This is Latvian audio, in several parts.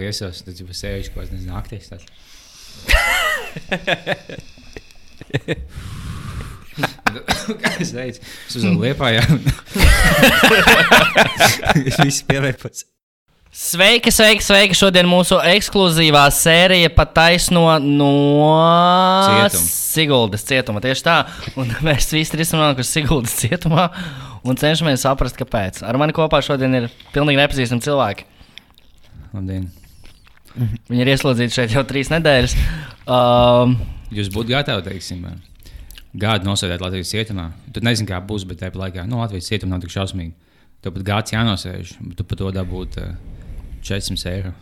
viesos, tad jau sēž kaut kāds, nezinu, naktīs. tāds. Kā es teicu, es liepā, jā. Es visu pielieku. Sveiki, sveiki, sveiki! Šodien mūsu ekskluzīvā sērija pat taisno no Cietuma. Siguldas cietuma. Tieši tā. Un mēs visi trīs esam nonākuši Siguldas cietumā un cenšamies saprast, kāpēc. Ar mani kopā šodien ir pilnīgi nepazīstami cilvēki. Labdien! Viņi ir ieslodzīti šeit jau trīs nedēļas. Um, Jūs būtu gatavi, teiksim, gādu nosēdēt Latvijas cietumā. Tad nezinu, kā būs, bet tāpat laikā, nu, Latvijas cietumā nav tik šausmīgi. Tev pat gāds jānosēž, bet tu par to dabūtu uh, 400 eiro.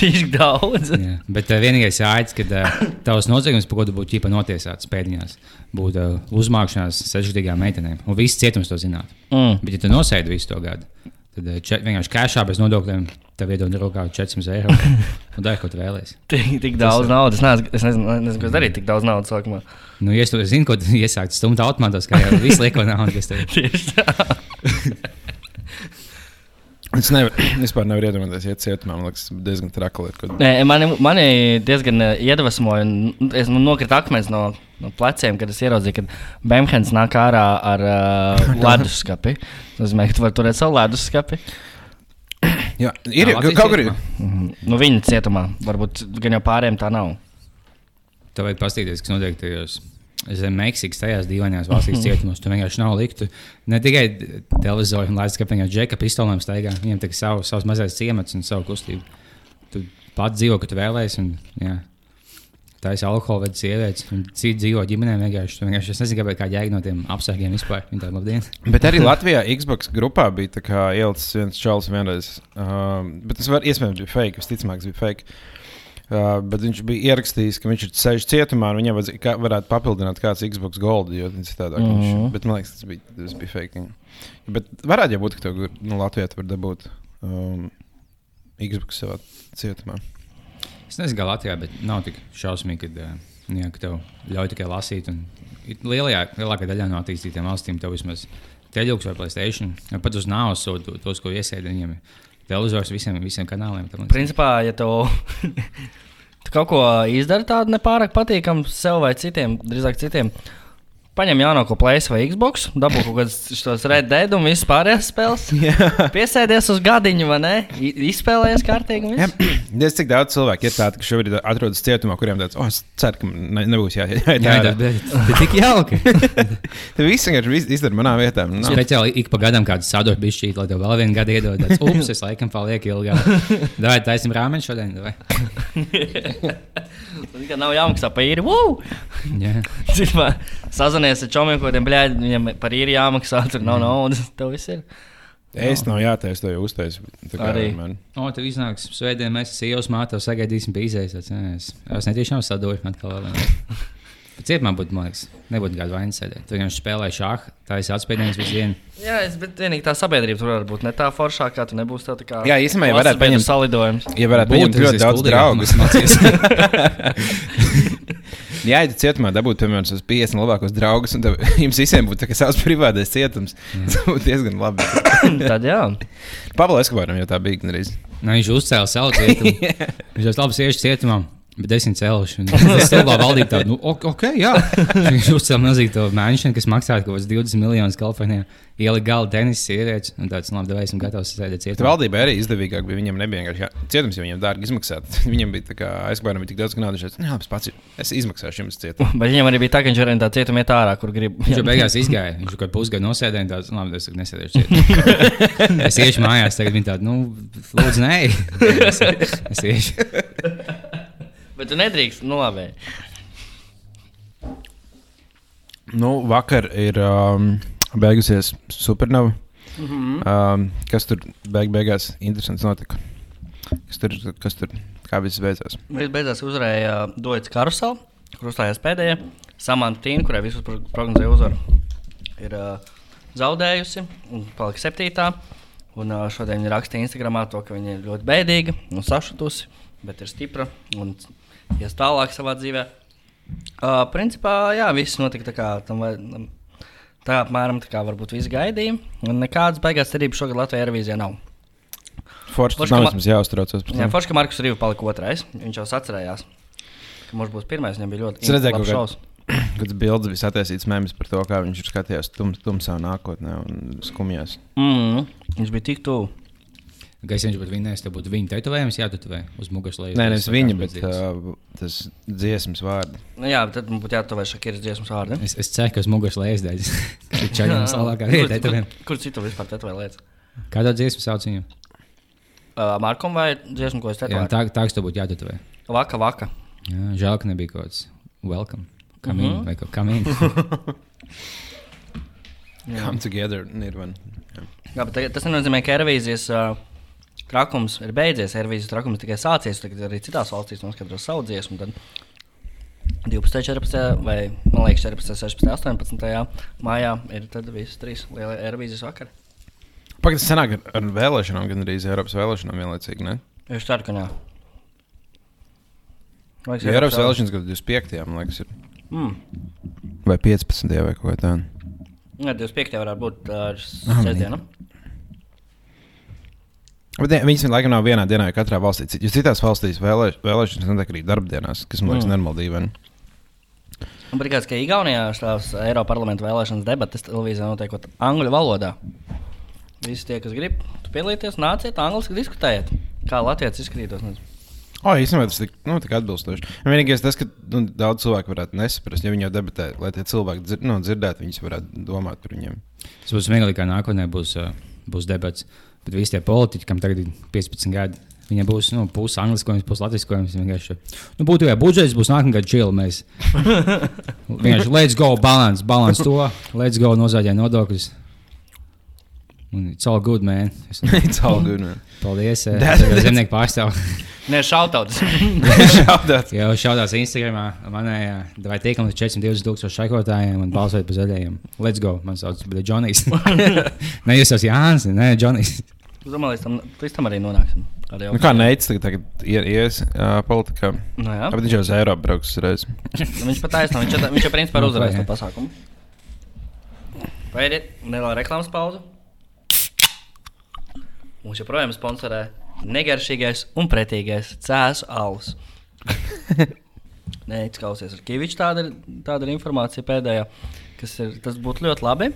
Tieši daudz. Jā, bet uh, vienīgais aicis, kad uh, tavs noziegums, par ko tu būtu ķipa notiesāts pēdiņās, būtu uh, uzmākšanās sešgadīgām meitenēm. Un viss cietums to zinātu. Mm. Bet, ja tu nosēdi visu to gadu, tad uh, čet, vienkārši kēšā bez nodokļiem tev iedod rokā 400 eiro. Un dari, ko tu vēlēsies. Tik, tik daudz naudas. Es nezinu, es nezinu, nezinu ko darīt. Tik daudz naudas sākumā. Nu, ja es to zinu, ko iesākt stumt automātos, kā jau visu lieko naudu. Tieši tā. Es nevaru, vispār nevaru iedomāties, iet cietumā. Man liekas, diezgan traki lieta. Kad... Nē, mani, mani diezgan eh, iedvesmoja. un Es nu, nokritu akmens no, no pleciem, kad es ieraudzīju, ka Bemhens nāk ārā ar uh, leduskapi. Tas nozīmē, ka tu vari turēt savu leduskapi. Jā, ir jau kaut kur. cietumā? Nu, viņa cietumā. Varbūt gan jau pārējiem tā nav. Tev vajag paskatīties, kas notiek tajos zem Meksikas, tajās dīvainajās valstīs cietumos. Tur vienkārši nav liktu ne tikai televizoru un laists, ka vienkārši džeka pistolēm staigā. Viņam tikai savu, savs mazais ciemats un savu kustību. Tu pats dzīvo, kad tu vēlēsies. un, jā, Tā ir alkohola veids, sievietes. un Citi dzīvo ģimenē vienkārši. vienkārši es nezinu, kāpēc kā jēga no tiem apstākļiem vispār. Viņa tāda labdien. Bet arī Latvijā Xbox grupā bija tā ielicis viens čalis vienreiz. Um, bet tas var, iespējams bija fake, visticamāk, bija fake. Uh, bet viņš bija ierakstījis, ka viņš ir sēž cietumā un viņam vajadz, kā, varētu papildināt kāds Xbox Gold. Jo, citādāk, mm -hmm. viņš, bet man liekas, tas bija, tas bija fake. Bet varētu jau būt, ka tev nu, Latvijā var dabūt um, Xbox savā cietumā. Es nezinu, kā Latvijā, bet nav tik šausmīgi, kad, eh, jā, ka tev ļauj tikai lasīt. Lielajā, lielākajā daļā no attīstītām valstīm tev vismaz teļuks vai Playstation. vai Pat uz nāves sodu tos, ko iesēdi viņiem. ir Televizors visiem, visiem kanāliem. Principā, ja tev tu kaut ko izdari tādu nepārāk patīkamu sev vai citiem, drīzāk citiem. Paņem jaunāko plēsu vai Xbox, dabū kaut kādus Red Dead un visas pārējās spēles. Piesēdies uz gadiņu, vai ne? I- Izspēlējies kārtīgi. Jā, es cik daudz cilvēku ir tādi, ka šobrīd atrodas cietumā, kuriem tāds, oh, es ceru, ka ne, nebūs jā, jā, jā, Jā, tā ir tik jauki. Tad viss vienkārši izdara manā vietā. Nu, nav. Speciāli ik pa gadam kādu sadūru bišķīt, lai tev vēl vienu gadu iedod. tāds, Ups, es laikam palieku ilgāk. Vai taisim rāmeni šodien? Vai? Tikai nav jāmaksā par īri. Woo! Jā. Citmā, Sazinies ar čomiem, kuriem bļāļ, viņam par īri jāmaksā, tur nav naudas. Tev viss ir. Es nav jātaisa, to jau kā Arī. man- O, tev iznāks svētdien, mēs sievas māte sagaidīsim pie izējas. Es, es netiešām sadūru atkal vēl. Cietumā būtu, man liekas, nebūtu kāda vaina sēdēt. Tu vienkārši spēlēji šāhu, tā ir atspēdiens visu dienu. Jā, es, bet vienīgi tā sabiedrība tur var būt ne tā foršākā, tu nebūsi tā, tā kā. Jā, īstenībā, ja varētu paņemt- salidojums. Ja varētu Būtu, būt ļoti daudz draugu. Jā, ja tu cietumā dabūtu, piemēram, tos 50 labākos draugus, un tev, jums visiem būtu savs privātais cietums, tas būtu diezgan labi. Tad jā. Pablo Eskavāram jau tā bija gandrīz. Nu, viņš uzcēla savu cietumu. Viņš jau labi sieši cietumā. Bet desmit cēluši. Tas stulbā valdība tāda, nu, ok, jā. Viņš uzcēla milzīgu to mēnešanu, kas maksāja kaut kādus 20 miljonus Kalifornijā. Ielika galā tenisa sievietes, un tāds, nu, labi, devējs, esmu gatavs sēdēt Tā cietumā. valdība arī izdevīgāk bija. Viņam nebija vienkārši cietums, jo viņam dārgi izmaksāt. Viņam bija tā kā aizkavējumi tik daudz, ka naudas. Jā, es pats es izmaksāšu jums cietumu. Bet viņam arī bija tā, ka viņš arī tā cietumā iet ārā, kur grib. Viņš jau beigās izgāja. Viņš jau kaut pusgadu nosēdēja, un tāds, labi, es nesēdēšu cietumā. es iešu mājās, tagad viņi tādi, nu, lūdzu, nē. Es, es iešu. Bet tu nedrīkst, nu labi. Nu, vakar ir um, beigusies supernova. Mm -hmm. Um, kas tur beig beigās interesants notika? Kas tur, kas tur kā viss beidzās? Viņš beidzās uzvarēja Doits Karusel, kur uzstājās pēdējā. Samanta Tīna, kurai visus pro- prognozēja uzvaru, ir uh, zaudējusi un palika septītā. Un uh, šodien viņa rakstīja Instagramā to, ka viņa ir ļoti bēdīga un sašutusi, bet ir stipra un ies tālāk savā dzīvē. Uh, principā, jā, viss notika tā kā tam vajag. Tā apmēram tā kā varbūt visi gaidīja. Un nekādas beigās cerības šogad Latvijas televīzijā nav. Tas nav vismaz jāuztraucas Jā, to. Forši, ka Markus Rīvs palika otrais. Viņš jau atcerējās, ka mums būs pirmais. Viņam bija ļoti ka- šovs. Kad bildes bija sataisīts mēms par to, kā viņš ir skatījies tum, tumsā nākotnē un skumjās. Mm, viņš bija tik tuvu. Gaisa viņš būtu vinnējis, tad būtu viņa tetovējums jātetovē uz muguras lejas. Nē, nevis viņa, bet uh, tas dziesmas vārds. Nu, jā, bet tad mums būtu jāatuvē Šakiras dziesmas vārdi. Es, es ceru, ka uz muguras lejas dēļ. Tas ir čaļiem salākā vieta. tetovējumi. Kur citu vispār tetovē lietas? Kādā dziesmu sauc viņu? Uh, Markom vai dziesmu, ko es Jā, tetovēju? tā, tā, kas tev būtu jātetovē. Vaka, vaka. Jā, žēl, ka nebija kaut kāds welcome. Come Mhm. in, vai kaut kā in. Come together, Nirvana. Jā, bet tagad tas nenozīmē, ka Eirovīzijas uh, trakums ir beidzies. Eirovīzijas trakums tikai sācies. Tagad arī citās valstīs noskatās savu dziesmu. Tad 12, 14, vai man liekas, 14, 16, 18. maijā ir tad visas trīs lielie Eirovīzijas vakari. Pagaidām, tas sanāk ar, ar vēlēšanām, gan arī Eiropas vēlēšanām vienlaicīgi. Ne? Es ceru, ka jā. Liekas, Jo Eiropas vēlēšanas gada 25. man liekas, ir. Mm. Vai 15. vai kaut kā tāda. Jā, 25. varētu būt uh, Ah, sestdiena. Bet viņas laikam nav vienā dienā katrā valstī. Jo citās valstīs vēlē, vēlēšanas notiek arī darbdienās, kas man liekas Mm. normāli dīvaini. Un prikās, ka Igaunijā tās Eiropas parlamenta vēlēšanas debatas televīzijā notiekot angļu valodā. Visi tie, kas grib tu piedalīties, nāciet, angliski diskutējiet. Kā Latvijas izskatītos. nezinu. O, īstenībā tas tik, nu, tik atbilstoši. Vienīgais tas, ka nu, daudz cilvēku varētu nesaprast, ja viņi jau debatē, lai tie cilvēki dzir, nu, dzirdētu, viņas varētu domāt par viņiem. Tas būs smieklīgi, ka nākotnē būs, uh, būs debats. Bet visi tie politiķi, kam tagad ir 15 gadi, viņiem būs nu, pusi angliskojums, pusi latviskojums. Vienkārši, nu, būtu jau budžets, būs nākamā gada čili. Mēs vienkārši let's go, balance, balance to, let's go, nozāģē nodokļus. Un It's all good, man. It's all good. man. paldies, eh, zemnieku pārstāvju. Nē, šautauts. Šaudāts. Jau šādās Instagramā manējā, vai tiekam līdz 420 tūkstošu šaikotājiem un balsojot par zaļajiem. Let's go, man sauc, bet Džonijs. Nē, jūs esat Jānis, nē, Džonijs. Es domāju, līdz tam, līdz tam arī nonāksim. Arī Nu, kā Neits tagad, tagad ir, ies uh, politikā. Nu, jā. Bet viņš jau uz Eiropu brauks reiz. Viņš pat aizstāv, viņš, viņš jau principā ir Nu, uzvarējis vai, to pasākumu. Paiet, neliela reklāmas pauze. Mums joprojām sponsorē negaršīgais un pretīgais cēlus alus. Nē, klausies, ar Kaviču tāda, ir- tāda ir informācija pēdējā, kas ir, tas būtu ļoti labi.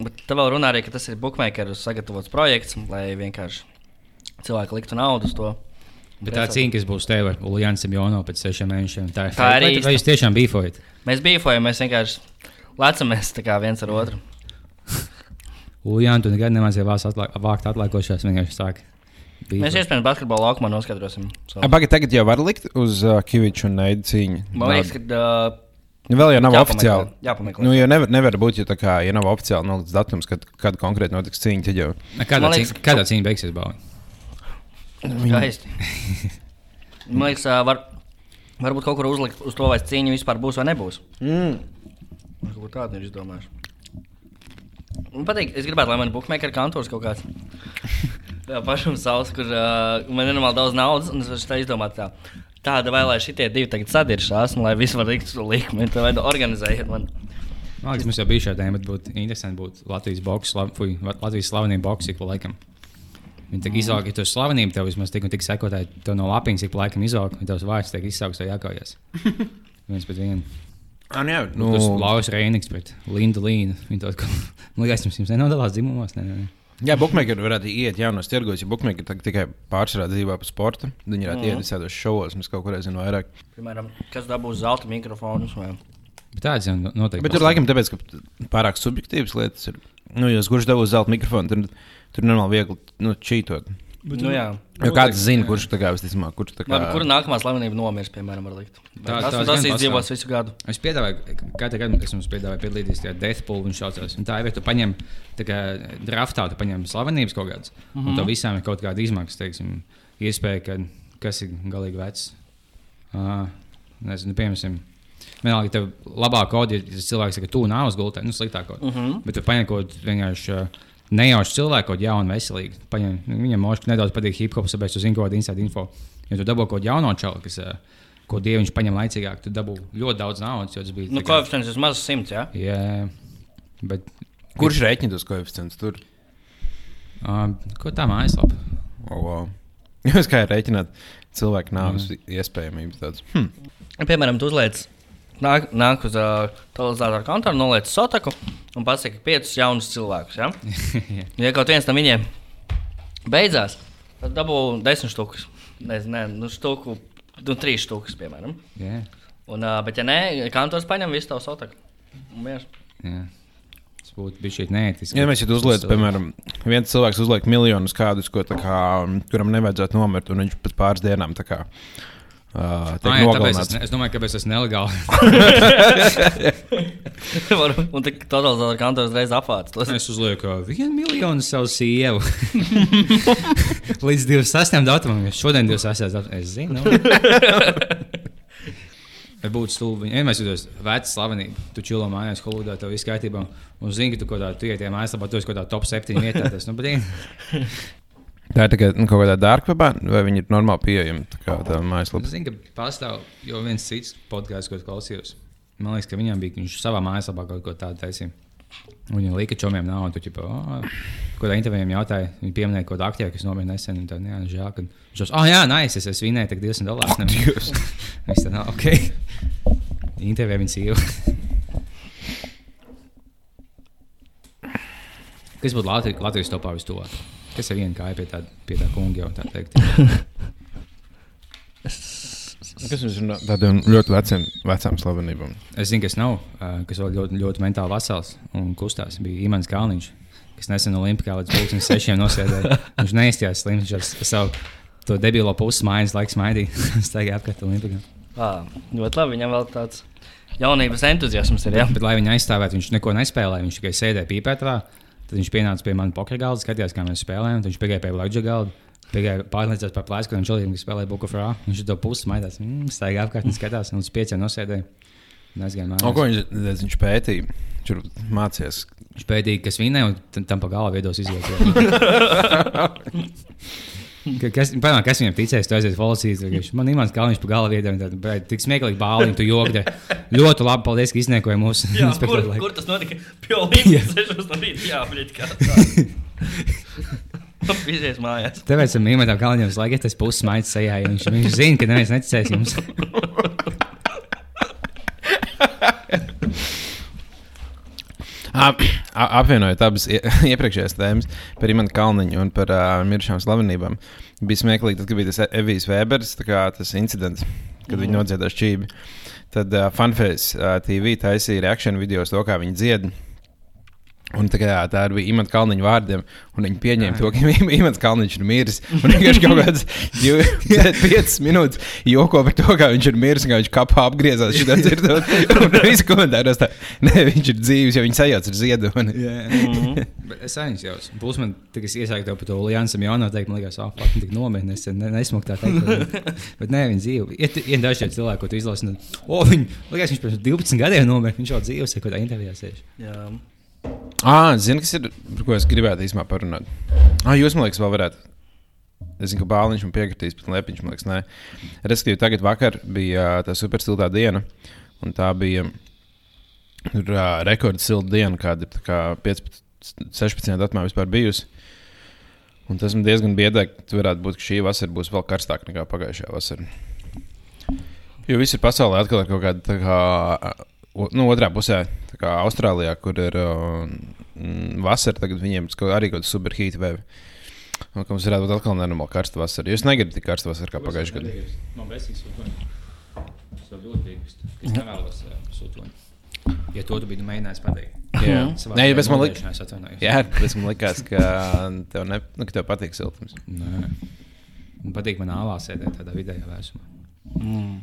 Bet te vēl runā arī, ka tas ir bookmakeru sagatavots projekts, lai vienkārši cilvēki liktu naudu uz to. Bet tā cīņa, kas būs tev ar Uljānu Simjono pēc sešiem mēnešiem, tā ir Tā ir Vai-. Vai jūs tiešām bīfojat? Mēs bijām, mēs vienkārši lecamies tā kā viens ar otru. Uljānu, tu nekad nemācīji vāc atlā- vākt atliekošās, vienkārši sāk. Mēs iespējams basketbola laukumā noskaidrosim. savu- Pagaidā, tagad jau var likt uz uh, Kaviču un Neidu cīņu. Man liekas, ka uh, Vēl jau nav Jāpameklē, oficiāli. jāpameklē. Nu, jau nevar, nevar būt, ja, tā kā, ja nav oficiāli nolikts datums, kad, kad konkrēti notiks cīņa. Tad jau Kādā, Man cīņa, liekas- kādā cīņa beigsies balva? skaisti. Man liekas, var, varbūt kaut kur uzlikt uz to, vai cīņa vispār būs vai nebūs. mm. Ko tādu ir izdomājuši. Man patīk, es gribētu, lai man bookmaker kantors kaut kāds. Pašam savs, kur uh, man ir normāli daudz naudas, un es varu tā izdomāt tā. Tāda vai lai šitie divi tagad sadiršās, un lai viss var likt uz to likumu, tad vajag organizēt man. Man liekas, mums jau bija šāda tēma, bet būtu interesanti būt Latvijas boks, slav, fuj, Latvijas slavenība boks ik pa laikam. Viņi tā izauga, ja tu esi slavenība, tev vismaz tik un tik sekotāji, tev no lapiņas ik pa laikam izauga, un tavs vārds tiek izsaukts, tev jākaujas. viens pret vienu. Ah, nu, jā, Nu, tas nu, Lauris Reinigs pret Lindu Līnu. Viņa to, ka, man liekas, jums nenodalās dzimumos. Ne, ne. Jā bookmakeri varētu iet jaunos tirgos, ja bookmakeri tagad tikai pārsvarā dzīvo par sportu. tad Viņi varētu Mhm. iet visādos šovos, mēs kaut kur zinām vairāk. Piemēram, kas dabūs zelta mikrofonus vai Bet tāds jau noteikti. Bet tur laikam tāpēc, ka pārāk subjektīvas lietas ir. Nu, ja kurš dabūs zelta mikrofonu, tad tur normāli viegli nu, čītot. Nu, jā. Jo kāds zina, kurš tā kā visticamāk, kurš tā kā. Labi, kur nākamā slavenība nomirs, piemēram, var likt? Tā- Tas, tas izdzīvos visu gadu. Es piedāvāju, katru gadu es jums piedāvāju piedalīties tajā Deathpool un šādos. Un tā ir, ja tu paņem tā kā draftā, tu paņem slavenības kaut kādas. Mm -hmm. Un tev visām ir kaut kāda izmaksa, teiksim, iespēja, ka kas ir galīgi vecs. Uh, nezinu, piemēram, vienalga, ka tev labāk kodi, ja tas cilvēks saka, tu nav uz gultā, nu sliktāk. Mm -hmm. Bet tu paņem kaut vienkārši. Uh, Nejauši cilvēku, kaut jaunu, veselīgu. Paņem, nu, viņam možda nedaudz patīk hip hops, tāpēc tu zini, ko tādu inside info. Ja tu dabū kaut jaunu čauli, kas, ko dievi viņš paņem laicīgāk, tad dabū ļoti daudz naudas. jo tas bija Nu, kā- koeficients ir maz simts, jā? Jā, bet Kurš rēķina tos koeficientus tur? uh, ko tā mājaslapa? Oh, wow. Jūs kā rēķināt cilvēku nāves mm. iespējamības tādas? Hm. Piemēram, tu uzliec, nāk, nāk uz uh, totalizatoru kontoru, noliec sotaku un pasaki piecus jaunus cilvēkus. Ja, ja kaut viens no viņiem beidzās, tad dabū desmit štukas. Nezinu, ne, nu, štuku, nu, trīs štukas, piemēram. Yeah. Un, uh, bet, ja nē, kantors paņem visu tavu sotaku. Yeah. Tas būtu bijis šeit neētiski. Ja mēs jau uzliekam, piemēram, viens cilvēks uzliek miljonus kādus, ko, tā kā, kuram nevajadzētu nomirt, un viņš pēc pāris dienām tā kā. Uh, tiek Ah, jā, tāpēc es, domāju, ka tas ir nelegāli. Un tad totalizatoru kantors reiz apvāc. tos. Es uzlieku vienu miljonu savu sievu. Līdz 28. datumam, jo šodien 28. datumam. Es zinu. Būtu stulbi? Ja mēs jūtamies veci, slavenība, tu čilo mājās, holidā, tev viss kārtībā, un zini, ka tu kaut kādā, tu iet tajā mājaslapā, tu esi kaut kādā top 7 vietā. Tas, nu, bet, Tā ir tikai nu, kaut kādā dārgvebā, vai viņi ir normāli pieejami tā kā tā Es mājaslapā. zinu, ka pastāv jau viens cits podkāsts, ko klausījos. Man liekas, ka viņam bija, viņš savā mājaslapā kaut ko tādu taisīja. Viņa lika čomiem naudu. Tu, ķipa, oh, ko tā intervijām jautāja. Viņa pieminēja kaut kādu aktieru, kas nomira nesen. un Tad, jā, nu, žēl, ka viņš teica, ah, jā, nice, es, es vinēju tik 200 dolārus. Dievs. Viņš tā nav ok. Intervijā viņa sīva. Kas būtu Latvijas topā vistuvāk? Kas ir viena kāja pie tā, pie tā kunga jau tā teikt? Kas mums ir tādiem ļoti veciem, vecām slavenībām? Es zinu, kas nav, kas vēl ļoti, ļoti mentāli vesels un kustās. Bija Imants Kalniņš, kas nesen Olimpijā līdz 2006 nosēdēja. Viņš neizstājās slims, viņš ar savu to debilo pusi mājas laiku smaidīja. Staigāja apkārt Olimpijā. Ļoti labi, viņam vēl tāds jaunības entuziasms ir. Ja? Bet, lai viņu aizstāvētu, viņš neko nespēlēja. Viņš tikai sēdēja pīpētā. Tad viņš pienāca pie manas poker galda, skatījās, kā mēs spēlējām. Viņš piegāja pie Latvijas galda. Pārliecināts par plēsu, kuriem čelīm spēlēja Bukafrā. Viņš to pusi smaidās. Mm, staigā apkārt un skatās. Un uz pieciem nosēdēja. Un aizgāja O, mājās. ko viņš, viņš pētīja? Viņš mācījās. Viņš pētīja, kas vinēja, un tam- pa galvu viedos izjūta. Kas, piemēram, kas viņam ticēs, tu aizies viņš- man imants kalniņš pa galvu viedā, un tad, bet, tik smieklīgi bāliņu, tu jogdi. Ļoti labi, paldies, ka izniekoja mūsu Jā, kur, laiku. kur tas notika? Olimpas 6 no rīta. Jā, bļaļ, kā tā. Izies mājās. Tāpēc tam visu laiku ir tas puses maigs sejā, viņš, viņš zina, ka neviens neticēs jums. Ap, a- apvienojot abas ie- iepriekšējās tēmas par Imants Kalniņu un par uh, mirušām slavenībām. Bija smieklīgi, tad, kad bija tas Evijas Vēbers, tas incidents, kad mm. viņi nodziedāja šķīvi. Tad uh, Funface uh, TV taisīja reakciju video uz to, kā viņi dzied. Un tā, kā, tā bija Imants Kalniņa vārdiem, un viņi pieņēma to, ka Imants Kalniņš ir miris. Un viņš kaut kādas 5 minūtes joko par to, kā viņš ir miris, kā viņš kapā apgriezās. Šitā dzirdot, un visi komentāros tā, nē, viņš ir dzīves, jo viņš sajauc ar ziedoni. Bet es aizjūtu. Plus man tikai iesāku to par to Jansam jau noteikti. Man liekas, ah, oh, tik nopietni. Es ne, nesmuku tā teikt. Bet, nē, viņa dzīve. Ir, ir daži tādi cilvēki, ko tu izlasi. un tad, O, viņ, liekas, viņš pirms 12 gadiem nomira. Viņš jau dzīves, ko tā intervijā sēž. Jā. Ah, zini, kas ir, par ko es gribētu īstenībā parunāt. Ah, jūs, man liekas, vēl varētu. Es zinu, ka Bāliņš man piekritīs, bet Lepiņš man liekas, nē. Respektīvi, tagad vakar bija tā supersiltā diena, un tā bija tur, ā, rekords silta diena, kāda ir kā 15, 16. datumā vispār bijusi. Un tas man diezgan biedē, ka varētu būt, ka šī vasara būs vēl karstāka nekā pagājušā vasara. Jo viss ir pasaulē atkal ir kaut kāda kā, nu, otrā pusē, tā kā Austrālijā, kur ir uh, mm, vasara, tagad viņiem arī kaut kāda superheat vēja. Un ka mums varētu būt atkal nenormāli karsta vasara. Jūs negribat tik karsta vasara kā pagājušajā gadā. Man besīgs sūtoņi. Tas vēl ļoti bīgs. Es nevēlos uh, sūtoņi. Ja to tu biji mēģinājis pateikt. Jā, Nē, bet man, lik... es. Jā, man likās, ka tev, ne... nu, ka tev patīk siltums. Nē. Man patīk, man ālā sēdēt tādā vidējā vēsumā. Mm.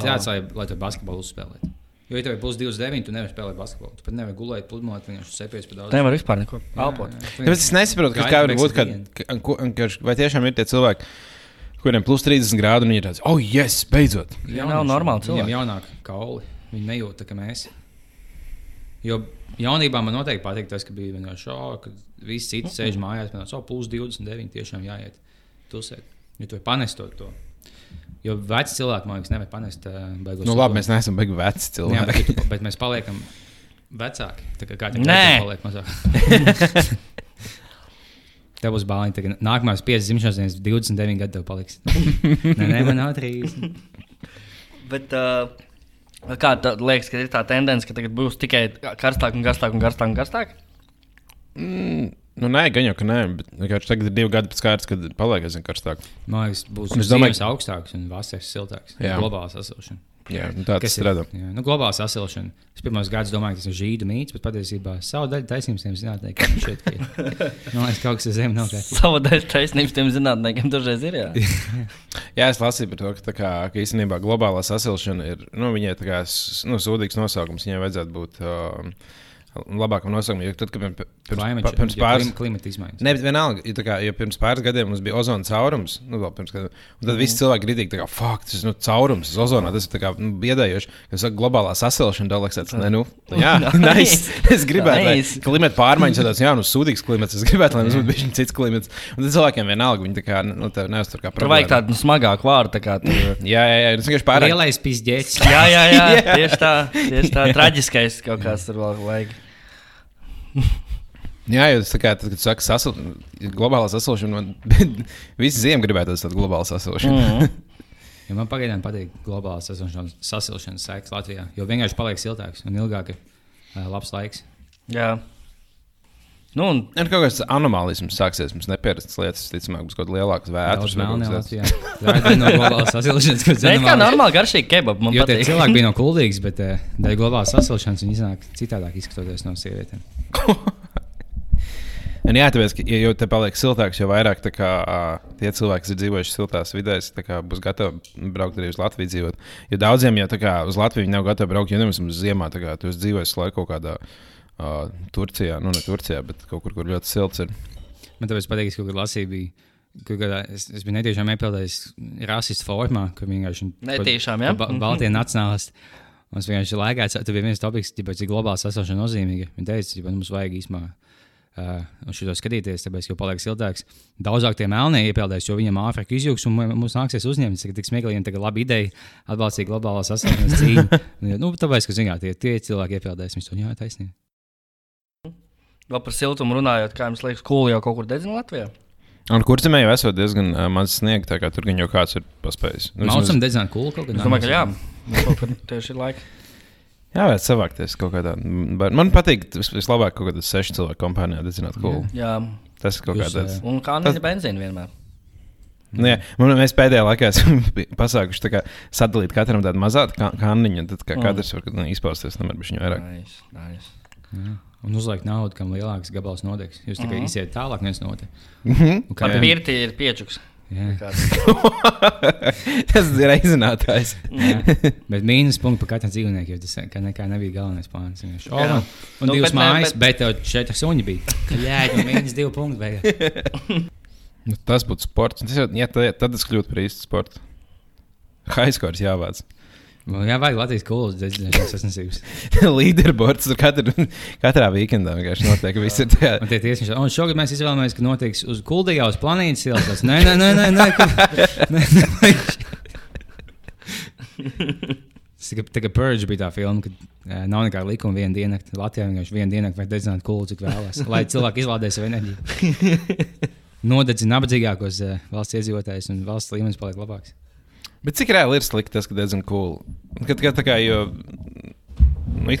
Tāds, lai, lai tu basketbolu uzspēlētu. Jo, ja tev ir plus 29, tu nevari spēlēt basketbolu. Tu pat nevari gulēt, pludmāt, vienkārši sepies pa daudz. Nevar vispār neko elpot. Tāpēc es nesaprotu, kas kā var būt, kad, ka, ko- ka, vai tiešām ir tie cilvēki, kuriem plus 30 grādi un ir tāds, oh, yes, beidzot. Viņi nav normāli Viņiem cilvēki. jaunāk kauli. Viņi nejūt kā mēs. Jo jaunībā man noteikti patīk tas, ka bija vienkārši šādi, ka visi citi sēž mājās, man liekas, plus 29 tiešām jāiet. Tusēt. Ja tu vari panest to. to. Jo veci cilvēki, man liekas, nevar panest. Uh, Nu, labi, mēs neesam beigti veci Jā, cilvēki. bet, tu- bet mēs paliekam vecāki. Tā kā Nē. paliek mazāk. Tev būs balva. Nākamās 5 dzimšanas dienas, 29 gadi tev paliks. nē, nē, man nav 30. Bet, uh, kā tev liekas, ka ir tā tendence, ka tagad būs tikai karstāk un karstāk un karstāk un karstāk? Mm, nu, nē, gan jau, ka nē, bet vienkārši tagad ir divi gadi pēc kārtas, kad paliek aizvien karstāk. Man liekas, būs Un es domāju, ziemas augstāks un vasaras siltāks. Jā. Globālā sasilšana. Jā, nu, tā tas ir? Jā, nu, globālā sasilšana. Es pirmos gadus domāju, ka tas ir žīdu mīts, bet patiesībā savu daļu taisnības tiem zinātniekiem šeit ir. Man liekas, kaut kas ar zemi nav. Savu daļu taisnības tiem zinātniekiem dažreiz ir. Jā. Jā, es lasīju par to, ka, tā kā, ka īstenībā globālā sasilšana ir nu, viņai tā kā, nu, sūdīgs nosaukums. Viņai vajadzētu būt uh, labākam nosaukumam. Jo tad, kad pirms, Climate pirms pāris klim- klimata izmaiņas. Ne, bet vienalga, ja, kā, ja pirms pāris gadiem mums bija ozona caurums, nu, vēl pirms, un tad visi cilvēki kritīgi, ka tas ir nu, caurums ozonā. Tas ir kā, nu, biedējoši, ka saka, globālā sasilšana dalaksēts. Ne, nu, jā, nice. es gribētu, lai klimata pārmaiņas ir tāds, jā, nu, sūdīgs klimats. Es gribētu, lai mums būtu bijis cits klimats. Un tad cilvēkiem vienalga, viņi tā kā, nu, tā neuztur kā Tur vajag tādu nu, smagāku vārdu. Tā kā, tur... Jā, jā, jā, tas vienkārši pārāk. Lielais pizdzēts. jā, jā, jā, tieši tā. Tieši tā traģiskais kaut kāds tur vēl vajag. Jā, jo tas tā kā, tad, kad saka, sasil... globālā sasilšana, man visi ziem gribētu tādu globālu sasilšanu. Mm -hmm. Ja man pagaidām patīk globālā sasilšanas, sasilšanas sekas Latvijā, jo vienkārši paliek siltāks un ilgāk ir uh, labs laiks. Jā. Nu, un Ir kaut kāds anomālisms sāksies, mums neparastas lietas, ticamāk, būs kaut kāda lielāka vētras. Latvijā. Tā ir no globālās sasilšanas, kas Nē, kā normāli garšīgi kebab. Man Jo tie patīk. cilvēki bija no kuldīgas, bet uh, dēļ globālās sasilšanas viņi iznāk citādāk izskatoties no sievietēm. Un jā, tāpēc, ka, ja jau te paliek siltāks, jo vairāk tā kā, tie cilvēki, kas ir dzīvojuši siltās vidēs, tā kā, būs gatavi braukt arī uz Latviju. Dzīvot. Jo daudziem jau tā kā, uz Latviju nav gatavi braukt, jo nevis uz ziemā. tā Kā, tu esi dzīvojis laiku kaut kādā uh, Turcijā, nu ne Turcijā, bet kaut kur, kur ļoti silts. Ir. Man tāpēc patīk, ka kaut kad lasīju, bija, kādā, es, es biju netiešām iepildījis rasistu formā, ka vienkārši Netiešām, jā? Ba Baltijas nacionālisti. Mums vienkārši laikā, tur bija viens topoks, cik globāli sasilšana nozīmīga. Viņi teica, ka mums vajag īstenībā uh, šo skatīties, tāpēc, ka paliek siltāks. Daudzāk tie melnie iepeldēs, jo viņam Āfrika izjūgs un mu- mums nāksies uzņemt. Tas ir tik smieklīgi, un tā ir laba ideja atbalstīt globālā sasilšanas cīņu. nu, tāpēc, ka zināt, tie, tie cilvēki iepeldēs, viņi to jā, taisnība. Vēl par siltumu runājot, kā jums liekas, kūli jau kaut kur dedzina Latvijā? Un kur zemē jau esot diezgan uh, maz sniega, tā kā tur gan jau kāds ir paspējis. Nu, vismaz- Mācām dedzināt kulu kaut Es kādā domāju, ka jā. Nu, Tieši ir laika. Jā, vajag savākties kaut kādā. Man patīk, vis- vislabāk kaut kādā sešu cilvēku kompānijā dedzināt kolu. Jā. Tas ir kaut Jūs, kāds. ā, Un kā Tas- nē, benzīna vienmēr. Nu, jā, man, mēs pēdējā laikā esam pasākuši kā sadalīt katram tādu mazāku ka- kanniņu, tad kā Mm. katrs var nu, izpausties tomēr bišķiņu vairāk. Nice, nice. Jā. Un uzliek naudu, kam lielāks gabals nodegs. Jūs tikai Mhm. iesiet tālāk, nevis notiek. Mhm. Un kā jau- pirti ir piečuks. Tas ir. Jā. Bet mīnus punkts par katru dzīvnieku, jo tas kā nekā nebija galvenais plāns. Vienkārši, O, Jā. un Nu, divas bet ne, mājas, bet- bet tev četri suņi bija. Jā, jau mīnus divi punkti. beigās. Nu, tas būtu sports. Tas jau, jā, tad, tad tas kļūtu par īstu sportu. Highscores jāvāc. Man Jā, vajag Latvijas kulas dedzināšanas sasniegums. Leaderboards tur katru, katrā weekendā vienkārši notiek. Viss ir tajā. Un tie tiesneši, un šogad mēs izvēlamies, ka notiks uz kuldīgā, uz planētas ielas. Nē, nē, nē, nē, nē, ka- nē, nē. Tas Tā kā Purge bija tā filma, kad uh, nav nekāda likuma viena diena. Latvijā vienkārši viena diena var dedzināt kulu, cik vēlās. Lai cilvēki izlādē savu enerģiju. Nodedzina nabadzīgākos uh, valsts iedzīvotājus un valsts līmenis paliek labāks. Bet cik reāli ir slikti tas, ka diezgan cool? Kad, kad tā kā jau nu,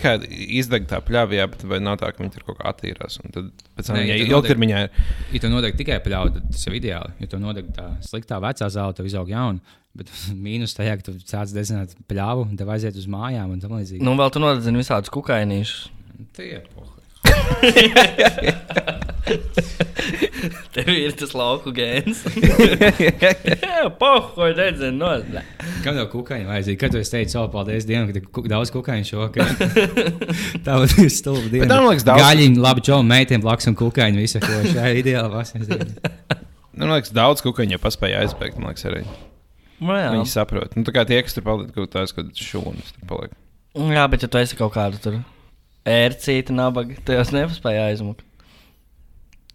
izdeg tā pļāva, jā, bet vai nav tā, ka viņi tur kaut kā attīrās. Un tad pēc tam ja tu ilgtermiņā ir. Ja tu nodeg tikai pļauju, tad tas ir ideāli. Ja tu nodeg tā sliktā vecā zāle, tad izaug jauna. Bet mīnus tajā, ka tu sāc dedzināt pļāvu un tev aiziet uz mājām un tam līdzīgi. Nu, vēl tu nodedzini visādus kukainīšus. tie pohi. Tev ir tas lauku gēns. Jā, pohoja, dedzina no. Kam tev kukaiņi vajadzīgi? Kad tu esi teicis, oh, paldies Dievam, ka tu daudz kukaiņu šovakar. Tā būtu stulba diena. Bet man liekas, daudz- Gaļiņi, labi čau, meitiem blakus un kukaiņi visu, ko šā ir ideāli vasaras diena. Nu, man liekas, daudz kukaņu jau paspēja aizbēgt. Man liekas, arī Nu, jā. viņi saprot. Nu, tā kā tie, kas tur paliek, kaut kādas šūnas tur paliek. jā, bet ja tu esi kaut kādu tur ērcīti, nabaga, tu jau nepaspēji aizmukt.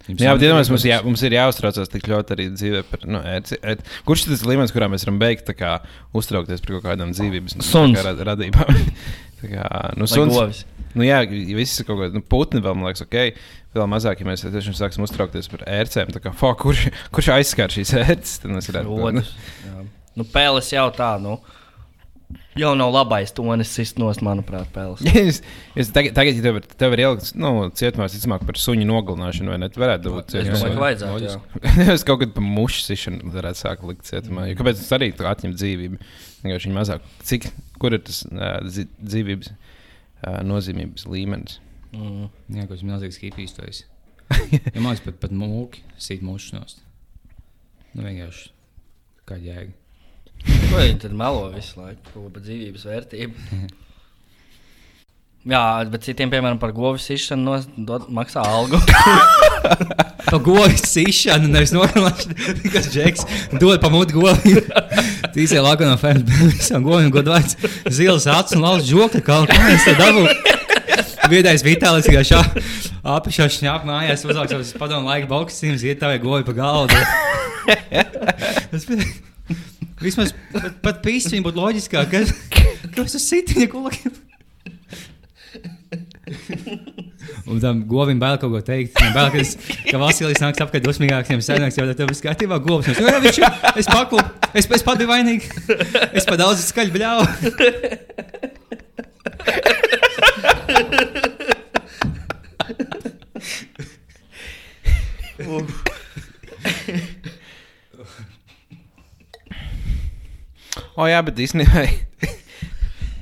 Jums Jā, bet iedomājieties, mums, jā, mums ir jāuztraucās tik ļoti arī dzīvē par. Nu, ērci- ēt- kurš ir tas līmenis, kurā mēs varam beigt tā kā, uztraukties par kaut kādām dzīvības nu, Suns. kā ra- radībām? Tā kā, nu, suns, govis? nu, jā, viss ir kaut kāda nu, putni, vēl man liekas, ok. Vēl mazāk, ja mēs tiešām sāksim uztraukties par ērcēm. Tā kā, fuck, kurš, kurš aizskar šīs ērces? Tad mēs Rodas. Jā. Nu, pēles jau tā, nu. Jau nav labais tonis, sist nost, manuprāt, pēles. es, es tagad, tagad, ja tev, ir- tev ir ielikt, nu, cietumā, visticamāk, par suņu nogalināšanu, vai ne? Tu varētu būt Es cietumā. domāju, ka vajadzētu. jā. es kaut kādā mušu sišanu varētu sākt likt cietumā. Jo Kāpēc tas arī atņem dzīvību? Vienkārši viņa mazāk. Cik, kur ir tas uh, dzīvības uh, nozīmības līmenis? Mm. Jā, kaut kas milzīgs hipijs to esi. Ja mākslinieks pat, pat mūki sīt mūžus nost. Nu, vienkārši kā jēga. Ko viņi tad melo visu laiku? Kaut ko par dzīvības vērtību. Jā, bet citiem, piemēram, par govis izšanu nos- dod- maksā algu. Pa govis sīšanu, nevis nogalināšanu. Kas džeks dod pa mutu govi. Tīsē laka no fēnas. Visam govim godvārds. Zilas acis un lauž žokļa kalnu. Kā mēs to dabū? Viedais Vitālis, kā šā apšā šņāp mājās, uzāk savus padomu laika boksīm, iet tavai govi pa galdu. Vismaz pat, pat viņam būtu loģiskāk, ka kas tas sitiņa kulkiem. Un tam govim bail kaut ko teikt. Viņam bail, ka, es, ka Vasilijs nāks apkārt dusmīgāks, viņam senāks, jau tā viss kārtībā. Govs mums, jā, viņš, es paku, es, es pat biju vainīgs. Es pat daudz skaļi bļāvu. O, jā, bet īstenībā.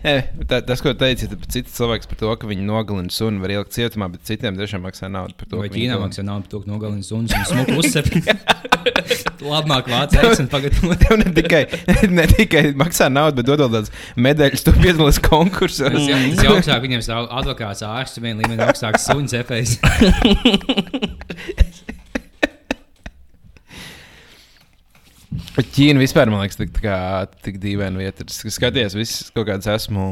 Tā, tas, ko teici, ir cits cilvēks par to, ka viņi nogalina sunu, var ielikt cietumā, bet citiem tiešām maksā naudu par to. Vai Ķīnā maksā naudu par to, ka nogalina suns un smuku uzsep? Labāk vācēs un pagatavot. Ne tikai, ne tikai maksā naudu, bet dod vēl tādas medaļas, tu piedalies konkursos. Jau- tas jau augstāk viņiem stāv advokāts, ārsts, viena līmeņa augstāks suns efekts. Bet Ķīna vispār, man liekas, tik, kā, tik dīvaina vieta. Es skaties, visas kaut kādas esmu.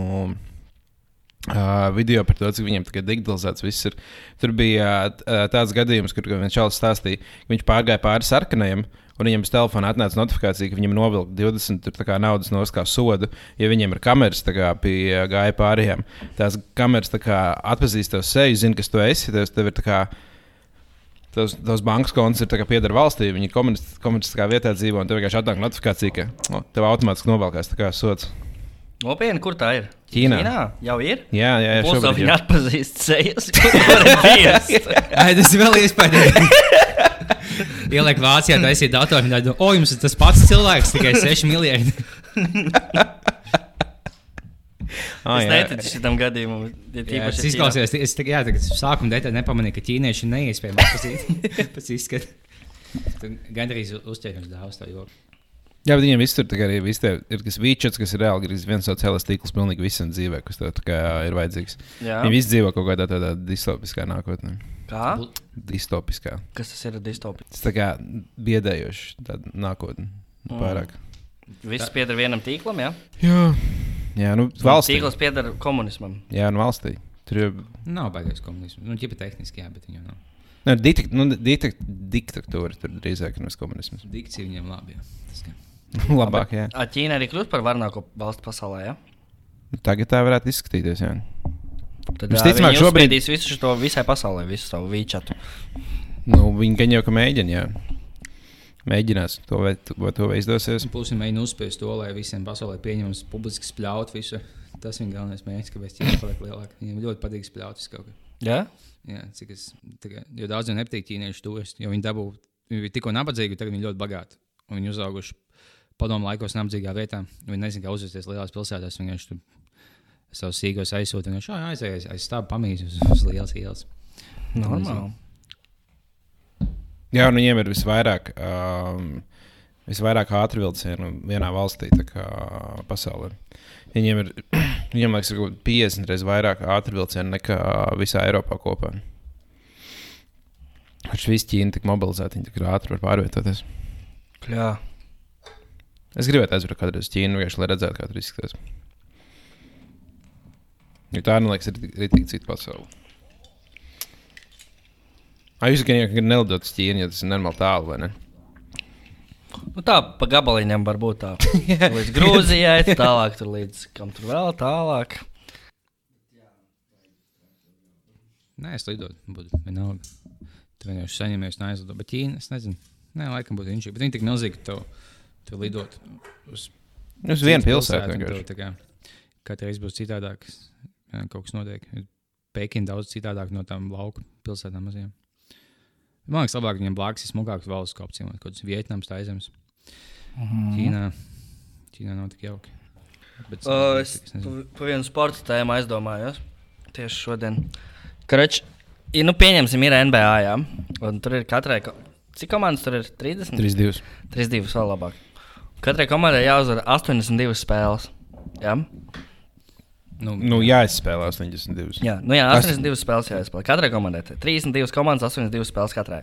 Uh, video par to, cik viņiem tagad digitalizēts viss ir. Tur bija uh, tāds gadījums, kur viens čalis stāstīja, ka viņš pārgāja pāri sarkanajam, un viņam uz telefona atnāca notifikācija, ka viņam novilka 20 tur, kā, naudas nos kā sodu, ja viņiem ir kameras kā, pie uh, gāja pārējiem. Tās kameras tā kā, atpazīst tev seju, zina, kas tu esi. Tev, tev ir, tā kā, Tos, tos bankas konts ir tā kā pieder valstī, viņi komunistiskā vietā dzīvo, un tev vienkārši atnāk notifikācija, ka o, tev automātiski novalkās tā kā sots. Nopietni, kur tā ir? Ķīnā. Ķīnā jau ir. Jā, jā, jā šobrīd viņi atpazīst sejas, kur var biest. Ai, tas ir vēl iespējams. Ieliek Vācijā, tā esiet datorā, un tādu, o, jums ir tas pats cilvēks, tikai 6 miljardi. Ah, Es neticu šitam gadījumam. Ja Jā, tas izklausās, es jā, tagad sākuma detaļā nepamanīju, ka ķīnieši neiespējami pēc izskata. Tu Gandrīz uzķērums daudz to joku. Jā, bet viņiem visur arī tie ir kas vīčets, kas ir reāli ir viens sociālais tīkls pilnīgi visam dzīvē, kas tev ir vajadzīgs. Jā. Viņi visi dzīvo kaut kādā tādā distopiskā nākotnē. Kā? Distopiskā. Kas tas ir distopija? Tas tā kā biedējoši tāda nākotne. Mm. Pārāk. Viss pieder vienam tīklam, jā? Jā, jā nu valstī. Tīkls pieder komunismam. Jā, nu valstī. Tur jau Nav baigais komunisms. Nu, ķipa tehniski, jā, bet viņam nav. nu, ditik, nu, ditik, diktatūra tur drīzāk ir komunisms. Dikcija viņam labi. Jā. Labāk, jā. A, Ķīna arī kļūst par varnāko valstu pasaulē, jā? Tagad tā varētu izskatīties. Jā. Tad Visticamāk, viņi šobrīd- uzspiedīs visu šo visai pasaulē, visu savu vīčatu. Nu, viņi gan jau ka mēģina. Jā. Mēģinās to, vai, vai to vai izdosies. Plus viņi mēģina uzspiest to, lai visiem pasaulē pieņemams publiski spļaut visu. Tas viņa galvenais mērķis, kāpēc Ķīna paliek lielāka. Viņiem ļoti patīk spļaut visu kaut ko. Jā? Jā, cik es, kā, jo daudziem nepatīk ķīniešu turisti, jo viņi dabū, viņi bija tikko nabadzīgi, tagad viņi ļoti bagāti. Un viņi uzauguši padomu laikos nabadzīgā vietā. Viņi nezina, kā uzvesties lielās pilsētās. Viņi vienkārši savus sīkos aizsūta. Viņš jau aizējas aiz stāvu pamīzes uz, uz lielas ielas. Normāli. Jā, un viņiem ir visvairāk, um, visvairāk ātrvilcienu vienā valstī tā kā pasaulē. Viņiem ir, viņiem liekas, kādi 50 reizes vairāk ātrvilcienu nekā visā Eiropā kopā. Viņš viss Ķīna tik mobilizēta, viņi tik ātri var pārvietoties. Jā. Es gribētu aizbraukt kādreiz uz Ķīnu, vienkārši lai redzētu, kā tur izskatās. Jo tā, man liekas, ir tik cita pasaule. Ah, jūs gan jau nelidot uz Ķīnu, ja tas ir normāli tālu, vai ne? Nu, tā pa gabaliņam var būt tā. līdz Grūzijai, tālāk tur līdz kam tur vēl tālāk. Nē, es lidotu, būtu vienalga. Tu vienkārši saņemies, neaizlido. Bet Ķīna, es nezinu, Nē, laikam būtu viņš. Bet viņi tik milzīgi, ka tu, tu lidot uz, Uz vienu pilsētu vienkārši. tev tā kā Katru reizi būs citādāk. Kaut kas notiek. Pekina daudz citādāk no tām lauku pilsētām mazajām. Man liekas, labāk viņam blakus ir smagāks valsts kā opcijām, kaut kāds Vietnams, Taizemes. Mhm. Ķīnā, Ķīnā nav tik jauki. Bet, Uh, es es nezinu. pa vienu sporta tēmu aizdomājos. Tieši šodien. Karač, ja nu pieņemsim, ir NBA. Jā, un tur ir katrai. Cik komandas tur ir? 30? 3-2. 32 vēl labāk. Katrai komandai jāuzvar 82 spēles. Jā, Nu, Nu, jāizspēlē 82. jā, nu jā Tas- 82 spēles jāizspēlē. Katrai komandai te 32 komandas, 82 spēles katrai.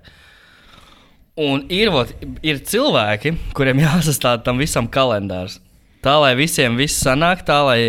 Un ir, vot, ir cilvēki, kuriem jāsastāv tam visam kalendārs. Tā lai visiem viss sanāk, tā lai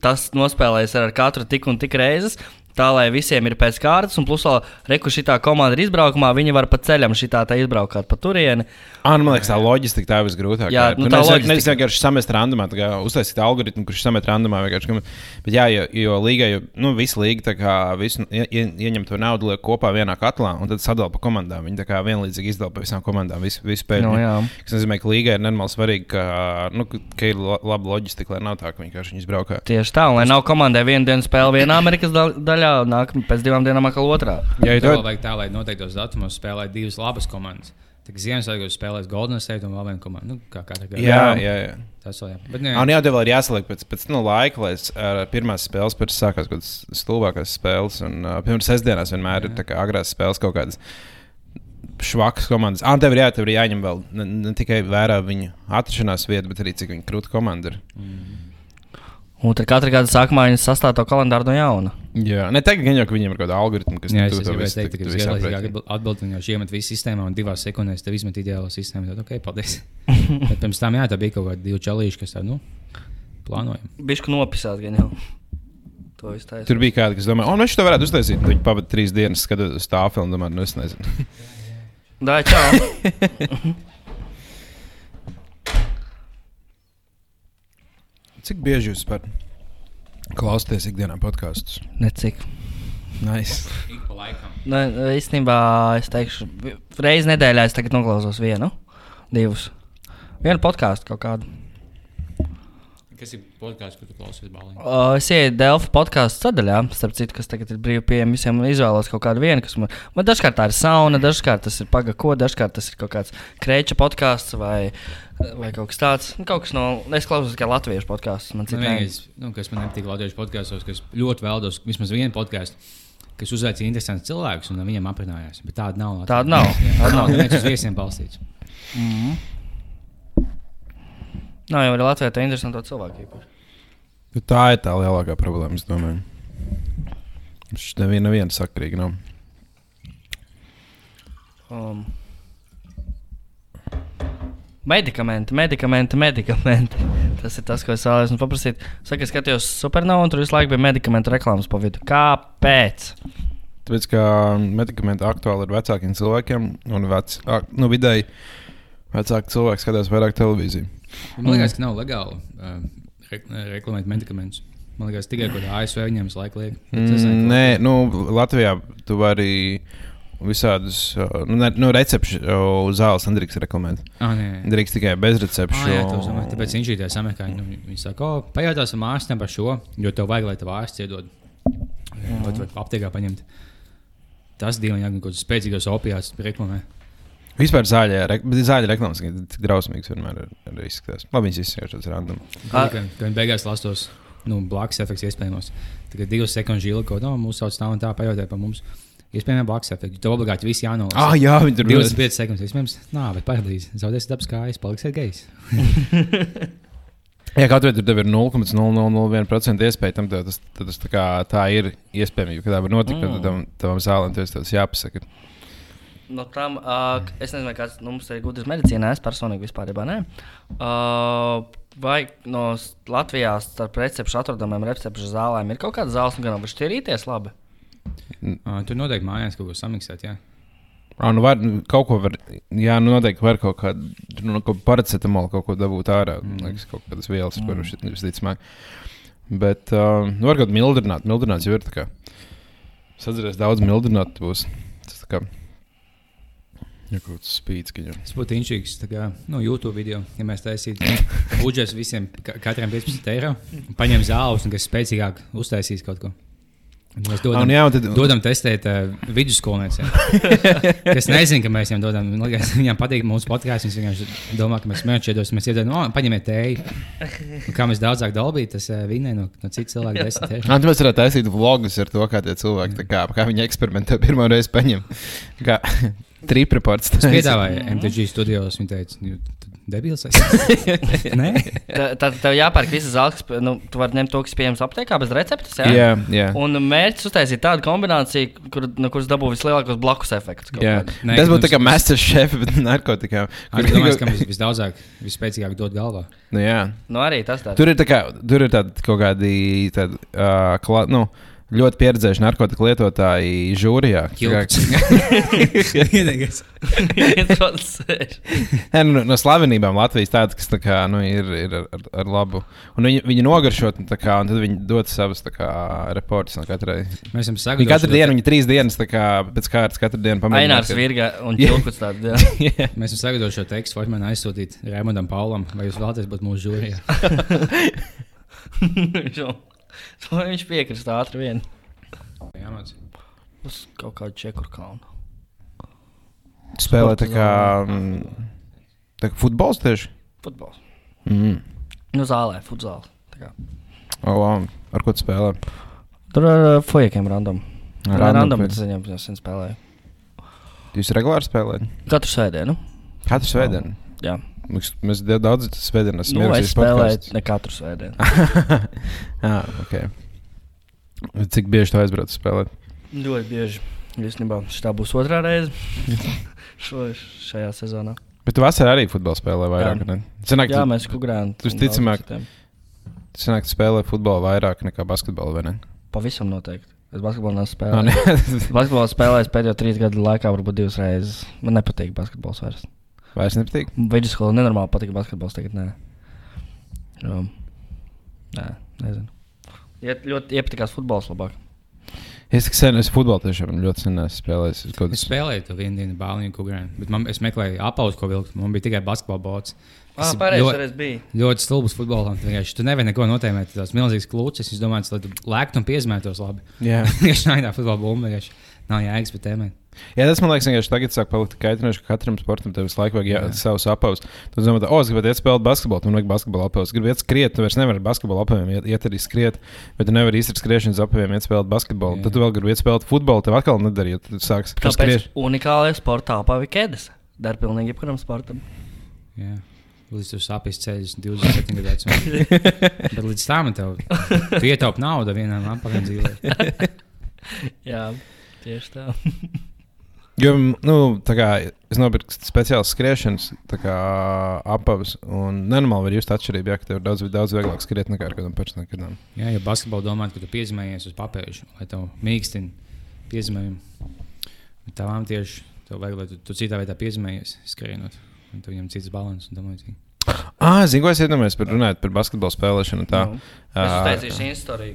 tas nospēlēs ar katru tik un tik reizes. Tā lai visiem ir pēc kārtas, un plus vēl rekuši tā komanda ir izbraukumā, viņi var pa ceļam šitā tā izbraukāt pa turieni. Ah, nu, man liekas, tā loģistika tā visgrūtākā. Jā, nu, Tu tā loģistika. Nevis vienkārši samest randumā, tā kā uztaisīt algoritmu, kurš samet randumā. vienkārši, Bet jā, jo, jo līga, jo, nu, visa līga tā kā visu ie, ie, ieņem to naudu, liek kopā vienā katlā un tad sadala pa komandām. Viņi tā kā vienlīdzīgi izdala pa visām komandām visu, visu pēļņu. Nu, jā. Tas nozīmē, ka līgai ir nenormāli svarīgi, ka, nu, ka ir la- laba loģistika, lai nav tā, ka vienkārši viņi izbraukā. Tieši tā, un lai nav komandai viena diena spēle vienā Amerikas da- daļā, un nāk pēc divām dienām atkal otrā. Jā, Tev ja vēl vajag tā, lai noteiktos datumos spēlē divas labas komandas. Tad Ziemassvētkos spēlēs Golden State un vēl viena komanda. Nu, kā kā tagad. Jā, jā, jā. Tas vēl jā. Bet, nē, Un jā, tev vēl ir jāsaliek pēc, pēc nu, laika, lai es ar pirmās spēles pēc sākās kaut kādas stulbākās spēles. Un, uh, piemēram, sestdienās vienmēr ir tā kā agrās spēles kaut kādas švakas komandas. Ah, tev ir, jā, tev ir jāņem vēl ne, ne tikai vērā viņu atrašanās vieta, bet arī cik viņa krūta komanda ir. Un tad katru gadu sākumā viņi sastāv to kalendāru no jauna. Jā, ne tagad gan jau, ka viņiem ir kaut kāda algoritma, kas Jā, es tu es to gribēju teikt, tu ka atbildēt. Viņš iemet visu sistēmu un divās sekundēs tev izmet ideālo sistēmu. Tad, ok, paldies. Bet pirms tam, jā, tā bija kaut kāda divi čalīši, kas tādu nu, plānoja. Bišku nopisāt, gan jau. Tur bija kāda, kas domāja, o, nu, viņš to varētu uztaisīt. Viņi pavadīja trīs dienas, skatoties uz tā filmu, domāju, nu, es nezinu. Dā, čau! Cik bieži jūs par klausāties ikdienā podkāstus? Necik. Nice. Laikam. Nu, īstenībā es teikšu, reizē nedēļā es tagad noklausos vienu, divus. Vienu podkāstu kaut kādu. Kas ir podkāsts, ko tu klausies balīņā? Uh, es ienāku Delfa podkāstu sadaļā, starp citu, kas tagad ir brīvi pieejama visiem. Izvēlos kaut kādu vienu, kas man, man dažkārt tā ir sauna, dažkārt tas ir pagako, dažkārt tas ir kaut kāds kreča podkāsts vai, vai kaut kas tāds. Nu, Kaut kas no, es klausos tikai latviešu podkāstus. Man vienīgais, nu, kas man nepatīk Latvijas podkāstos, kas ļoti vēlos vismaz vienu podkāstu, kas uzaicina interesantus cilvēkus un ar viņiem aprinājās. Bet tāda nav. Latvijā. Tāda nav. Jā, Tāda Tāda nav. nav. Neviens uz viesiem balstīts. Nav jau Latvijā tā interesanta cilvēka. Nu, Tā ir tā lielākā problēma, es domāju. Šis neviena, neviena sakrīga nav. Um, medikamenti, medikamenti, medikamenti. Tas ir tas, ko es vēlējos paprasīt. Saka, es skatījos supernovu, un tur visu laiku bija medikamentu reklāmas pa vidu. Kāpēc? Tāpēc, ka medikamenti aktuāli ir vecākiem cilvēkiem, un vec, ak, nu, vidēji vecāki cilvēki skatās vairāk televīziju. Man liekas, ka nav legāli uh, re reklamēt medikamentus. Man liekas, tikai kaut kādā ASV viņiem visu laiku liek. Mm, nē, nu, Latvijā tu vari visādus uh, nu, ne, nu, recepšu zāles nedrīkst reklamēt. Ah, nē, nē. Drīkst tikai bez recepšu. Ah, jā, tos domāju. Tāpēc viņš ir tāds amerikāņu. Nu, viņi saka, o, pajautāsim ārstam par šo, jo tev vajag, lai tev ārsts iedod. Vai tu vari aptiekā paņemt. Tas divi ir kaut kāds spēcīgos opiāts reklamē. Vispār zāļā, re, bet zāļa reklāmas ir tik drausmīgas vienmēr ir, ir izskatās. Labi, viņas izskatās random. Ah. Kad viņi beigās lastos nu, blakus efekts iespējamos. Tagad divas sekundes ilgi kaut kā, mūsu sauc tā un tā pajautāja par mums. Iespējams, blakus efekts. Tev obligāti viss jānolasa. Ah, jā, viņi tur 25 sekundes. Iespējams, nā, bet paradīze. Zaudēsiet dabas kājas, paliksiet gejs. Jā, kaut vai tur ir 0,0001% iespēja tam, tas, tas tā, kā, tā ir iespējams. Kad tā var notikt, Mm. tad tam, tam zālēm tas jāpasaka. No tam, uh, es nezinu, kāds nu, mums ir gudrs medicīnā, es personīgi vispār ne. Uh, vai no Latvijas starp recepšu atrodamiem recepšu zālēm ir kaut kāda zāles, gan jau šķirīties labi? Uh, tur noteikti mājās kaut ko samiksēt. Jā. Ah, nu var, nu, kaut ko var, jā, nu noteikti var kaut kādu, nu, kaut paracetamolu kaut ko dabūt ārā. Mm. Liekas, kaut kādas vielas, mm. kuras ir visticamāk. Bet, uh, nu, var kaut kā mildrināt, mildrināts jau ir tā kā. Sadzirēs daudz mildrināt būs. Tas tā kā, ja kaut kāds spīts, ka jau. Tas būtu inčīgs, tā kā, nu, YouTube video, ja mēs taisītu budžets visiem, ka- katram 15 eiro, un paņem zāles, un kas spēcīgāk uztaisīs kaut ko. Un Mēs dodam, nu, jā, un tad, dodam testēt uh, vidusskolniekiem. Es nezinu, ka mēs viņiem dodam. Man Liekas, viņiem patīk mūsu podkāsts. Viņi vienkārši domā, ka mēs smēķēdos. Mēs iedodam, no, paņemiet tēju. Un kā mēs daudzāk dalbītu, tas uh, vinnē no, no citas cilvēka desmit. Ah, tad mēs varētu taisīt vlogus ar to, kā tie cilvēki, kā, kā viņi eksperimentē pirmo reizi paņem. Kā tripreports. Es piedāvāju MTG studijos. Viņi teica, "Nu, tu debils. esi?" Nē, Tad tev jāpērk visas zāles, kas, nu, tu vari ņemt to, kas pieejams aptiekā bez receptes. Jā, Jā, jā. Un mērķis uztaisīt tādu kombināciju, kur, no kuras dabū vislielākos blakus efektus. kaut Jā. Nē, Tas būtu mums- tā kā Master Chef, bet narkotikām. es domāju, ka mēs visdaudzāk, visspēcīgāk dod galvā. Nu, jā. Nu, arī tas tāds. Tur ir, tā kā, tur ir tādi kaut kādi tādi, uh, kla, nu, ļoti pieredzējuši narkotiku lietotāji žūrijā. Vienīgais. Nē, nu, no slavenībām Latvijas tādas, kas tā kā, nu, ir, ir ar, ar, labu. Un viņi, viņi nogaršot, kā, un tad viņi dod savus tā kā, reportus no katrai. Mēs esam Viņi sagaidījuši. katru dienu, viņi trīs dienas tā kā, pēc kārtas, katru dienu Ainārs ka- Virga un. Čilkuts tāds. jā. Mēs esam sagaidījuši šo tekstu, vai man aizsūtīt Raimondam Paulam, vai jūs vēlaties būt mūsu žūrijā. To viņš piekrist ātri vien. Jāmāc. Uz kaut kādu čekuru kalnu. Spēlē tā kā, mm, tā kā futbols tieši. Futbols. Mm. Nu, zālē, kā. Oh, wow. Ar ko tu spēlē? Tur ar uh, fojekiem random. Ar Random random, bet es viņam sen spēlēju. Jūs regulāri spēlējat? Katru sēdienu. Katru svētdienu. Jā. Mēs, daudz svētdienas Nu, es spēlēju ne katru sēdienu. Jā, ok. Cik bieži tu aizbrauc spēlēt? Ļoti bieži. Īstenībā šī būs otrā reize Šo, šajā sezonā. Bet tu vasarā arī futbolu spēlē vairāk. Jā. ne? Sanāk, Jā, mēs kukurējām. tu sanāk, tu spēlē futbolu vairāk nekā basketbolu, vai ne? Pavisam noteikti. Es basketbolu Nā, nespēlēju. ne. Basketbolu spēlēju pēdējo trīs gadu laikā, varbūt divas reizes. Man nepatīk basketbols vairs. Vairs nepatīk. Vidusskolā nenormāli patika basketbols, tagad nē. Um, nē, nezinu. Iet, ļoti iepatikās futbols labāk. Es tik sen esmu futbolu tiešām ļoti sen esmu spēlējis. Es kaut Es spēlēju to vienu dienu bāliņu kukurēnu, bet man, es meklēju apausu, ko vilkt. Man bija tikai basketbola bots. Ah, Es pareizi, ļoti- bija. Ļoti stulbs futbolam. Tu nevari neko notēmēt. Tas milzīgs klūcis. Es domāju, lai tu lēktu un piezmētos labi. Jā. Nav tā futbola bumba. Nav jēgas pat tēmēt. Jā, tas man liekas, vienkārši tagad sāk palikt kaitinoši, ka katram sportam tev visu laiku vajag jā, Jā. savus apavus. Tu domā, o, es gribētu iet spēlēt basketbolu, tu man vajag basketbola apavus. Gribu iet skriet, tu vairs nevari ar basketbola apaviem iet, iet arī skriet, bet tu nevari ar skriešanas apaviem iet spēlēt basketbolu. Jā. Tad tu vēl gribi iet spēlēt futbolu, tev atkal nedarīt. Tad Tāpēc skriet. unikālajā sportā pavi kēdes. Dar pilnīgi jebkuram sportam. Jā. Līdz tu sāpēs ceļš 27 gadu vecumā. Bet līdz tam tev tu ietaupi naudu vienam apakšam dzīvē. Jā, tieši tā. Jo, nu, tā kā es nopirku speciālas skriešanas tā kā, apavus, un nenormāli var just atšķirību, ja ka tev ir daudz, daudz vieglāk skriet nekā ar kādam personam. Jā, ja basketbolā domā, ka tu piezīmējies uz papēžu, lai tev mīkstina piezīmējumu. Bet tavām tieši tev vajag, lai tu, tu citā veidā piezīmējies, skrienot. Un tu viņam cits balans un līdzīgi. Ah, zinu, ko es iedomājos par runāt par basketbolu spēlēšanu. Tā. Nu, Es Ā, uztaisīšu istoriju.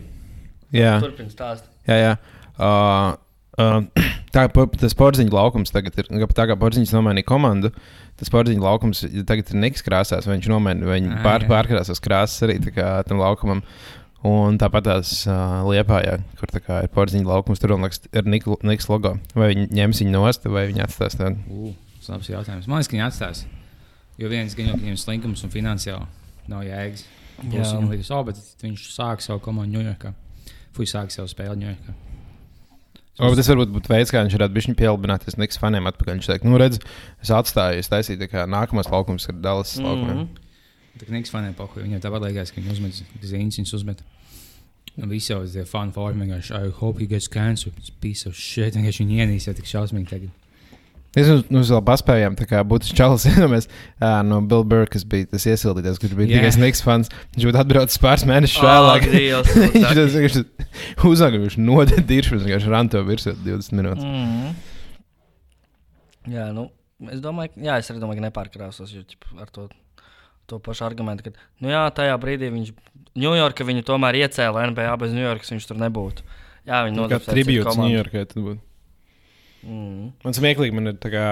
Jā. Turpiniet stāstīt. Jā, jā. Uh, uh, tā kā tas porziņš laukums tagad ir. nu, Tā kā porziņš nomainīja komandu, tas porziņš laukums tagad ir Niks krāsās. vai Viņš nomainīja, vai viņi Ā, pār, pārkrāsās krāsas arī kā tam laukumam. Un tāpat tās uh, liepā, jā, kur tā kā ir porziņš laukums, tur liekas, ir Nik- Niks logo. Vai viņi ņems viņu nost, vai viņi atstās tādu. Tas labs jautājums. Man liekas, ka viņi atstās. Jo viens gan jau ka viņam slinkums un finansiāli nav jēgas. Būs Jā. viņam līdz oh, bet viņš sāk savu komandu Ņujorkā. Fuj, sāk savu spēli Ņujorkā. O, bet tas varbūt būtu veids, kā viņš varētu būt pielāgoties Niks faniem atpakaļ. Viņš teikt, nu, redz, es atstāju, es taisīju kā nākamos laukumus ar Dallas Mhm. laukumiem. Tā kā Niks faniem pahuj. Viņam tāpat liekas, ka viņi uzmet zīmes, viņas uzmet. Un visi jau tie fani formi vienkārši, I hope he gets cancer. It's piece of shit. Vienkārši viņi ienīs jau tik šausmīgi tagad. Mēs nu, nu, vēl paspējām, tā kā būtu čalis, iedomājamies, uh, no Bill Burr, kas bija tas iesildītājs, kurš bija Jā. tikai Snigs fans. Viņš būtu atbraucis pāris mēnešus vēlāk. Dievs, Viņš tas vienkārši uzauga, viņš nodeva diršu, viņš vienkārši ranto virsū 20 minūtes. Mhm. Jā, nu, es domāju, jā, es arī domāju, ka nepārkrāsos jo, ķip, ar to, to pašu argumentu. Ka, nu, jā, tajā brīdī viņš Ņujorka viņu tomēr iecēla NBA, bez Ņujorkas viņš tur nebūtu. Jā, viņi Kā nodarbs tribūts Ņujorkai. tad būtu. Mm. Man smieklīgi, man ir tā kā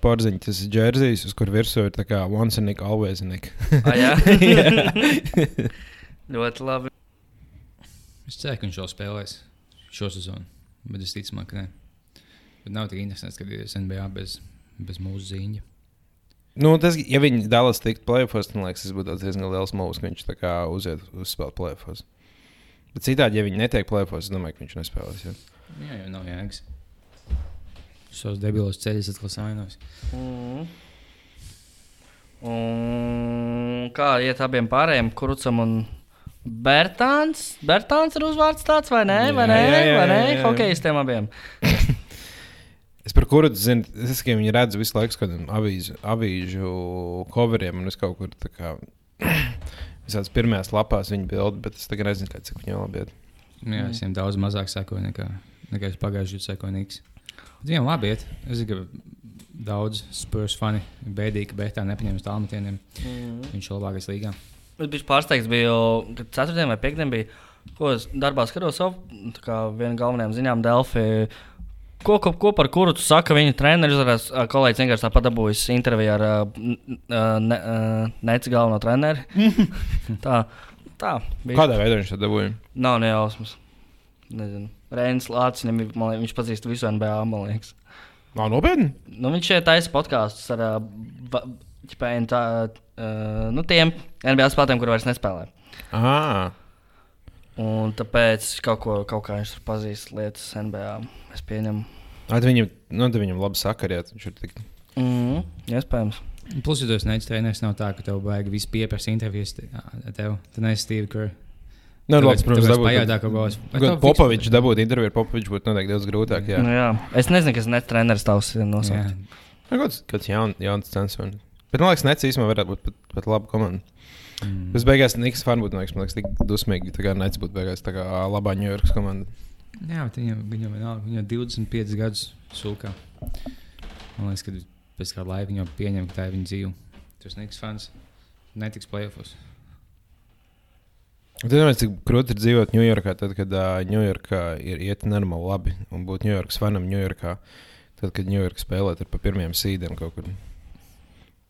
porziņš, tas ir džersijs, uz kur virsū ir tā kā once a nick, always a nick. Ah, jā, ļoti labi. Es ceru, ka viņš vēl spēlēs šo sezonu, bet es ticamāk, ka nē. Bet nav tik interesanti skatīties NBA bez, bez mūsu ziņa. Nu, tas, ja viņi dalās tikt plēfos, tad, liekas, tas būtu diezgan liels mūžs, ka viņš tā kā uziet uz spēles plēfos. Bet citādi, ja viņi netiek plēfos, es domāju, ka viņš nespēlēs. Ja. Jā, jau nav jēgas. Šos debilos ceļus atkal sainos. Mm. Un kā iet abiem pārējiem, Kurucam un Bertāns? Bertāns ir uzvārds tāds vai nē, vai nē, Jā, jā, jā, vai nē, hokejistiem abiem. Es par kuru zinu, es tikai viņu redzu visu laiku, kad avīžu, avīžu coveriem un es kaut kur tā kā visās pirmajās lapās viņa bildi, bet es tagad nezinu, kā, cik viņa labi iet. Jā, es viņam daudz mazāk sekoju nekā, nekā es pagājušajā sekoju Niks. Viņam labi iet. Es zinu, ka daudz spurs fani bēdīgi, ka Bētā nepaņēma tālmetieniem. Mm. Viņš ir labākais līgā. Es biju pārsteigts, bija jau kad ceturtdien vai piekdien, bija, ko es darbā skatos kā viena no galvenajām ziņām Delfi. Ko, ko, ko par kuru tu saki, viņa treneris, kolēģis vienkārši tāpat dabūjis interviju ar ne, Neci galveno treneri. tā, tā bija. Kādā veidā viņš to dabūja? Nav nejausmas. Nezinu. Man liekas, viņš pazīst visu NBA, man liekas. Nav nopietni. Nu, viņš šeit taisa podkāstus ar ba- ķipēm tā, uh, nu, tiem NBA spēlētājiem, kuriem vairs nespēlē. Ah, Un tāpēc kaut, ko, kaut kā viņš tur pazīst lietas NBA. Es pieņemu. viņam, nu, viņam labi sakariet. Viņš ir tik. Mm, iespējams. Plus, ja tu esi treneris, nav tā, ka tev vajag visu pieprasīt intervijas tev. Tad neesi Steve Kerr. Nu, labi, protams, dabūt. pajautā ko. Vai Gan Popovičs dabūt interviju ar Popoviču būtu noteikti daudz grūtāk. Jā, Nu, jā. Es nezinu, kas ir treneris tavs nosaukt. Nu, kāds, kāds jaun, jauns censors. Bet man liekas, Nets īstenībā varētu būt pat, pat laba komanda. Mm. Es beigās Niks fanu būtu, man liekas, man liekas, tik dusmīgi. Tā kā Nets būtu beigās tā kā labā Ņujorkas komanda. Jā, bet viņam, viņam, vienalga, viņam 25 gadus sulkā. Man liekas, ka pēc kāda laika viņam pieņem, ka tā ir viņa dzīve. Tas Niks fans netiks playoffs. Tad, domāju, cik grūti ir dzīvot Ņujorkā, tad, kad uh, Ņujorkā ir iet normāli labi un būt Ņujorkas fanam Ņujorkā. Tad, kad Ņujorka spēlē pa pirmiem sīdiem kaut kur.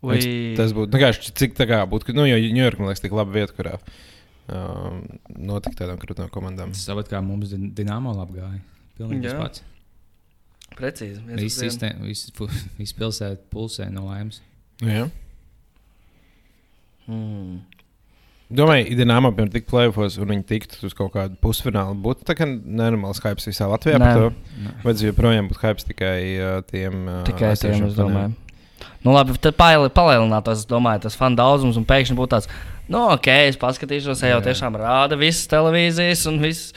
Ui, Tas būtu, nu, kā, cik tā kā būtu, nu, jo Ņujorka, man liekas, tik laba vieta, kurā um, notikt tādām krūtām komandām. Tas tāpat kā mums Din- Dinamo labi gāja. Pilnīgi tas pats. Precīzi. viss pilsēta pulsē no laimes. Nu, Jā. Mm. Domāju, ja Dienāmā piemēram tik plēvos un viņi tiktu uz kaut kādu pusfinālu, būtu tā kā nenormāls hype visā Latvijā Nē. par to. Nu, Vai tas joprojām būtu hype tikai uh, tiem? Uh, Tikai tiem, esošiem es domāju. Nu, labi, tad palielinātos, es domāju, tas fanu daudzums un pēkšņi būtu tāds, nu, ok, es paskatīšos, ja jau tiešām rāda visas televīzijas un viss.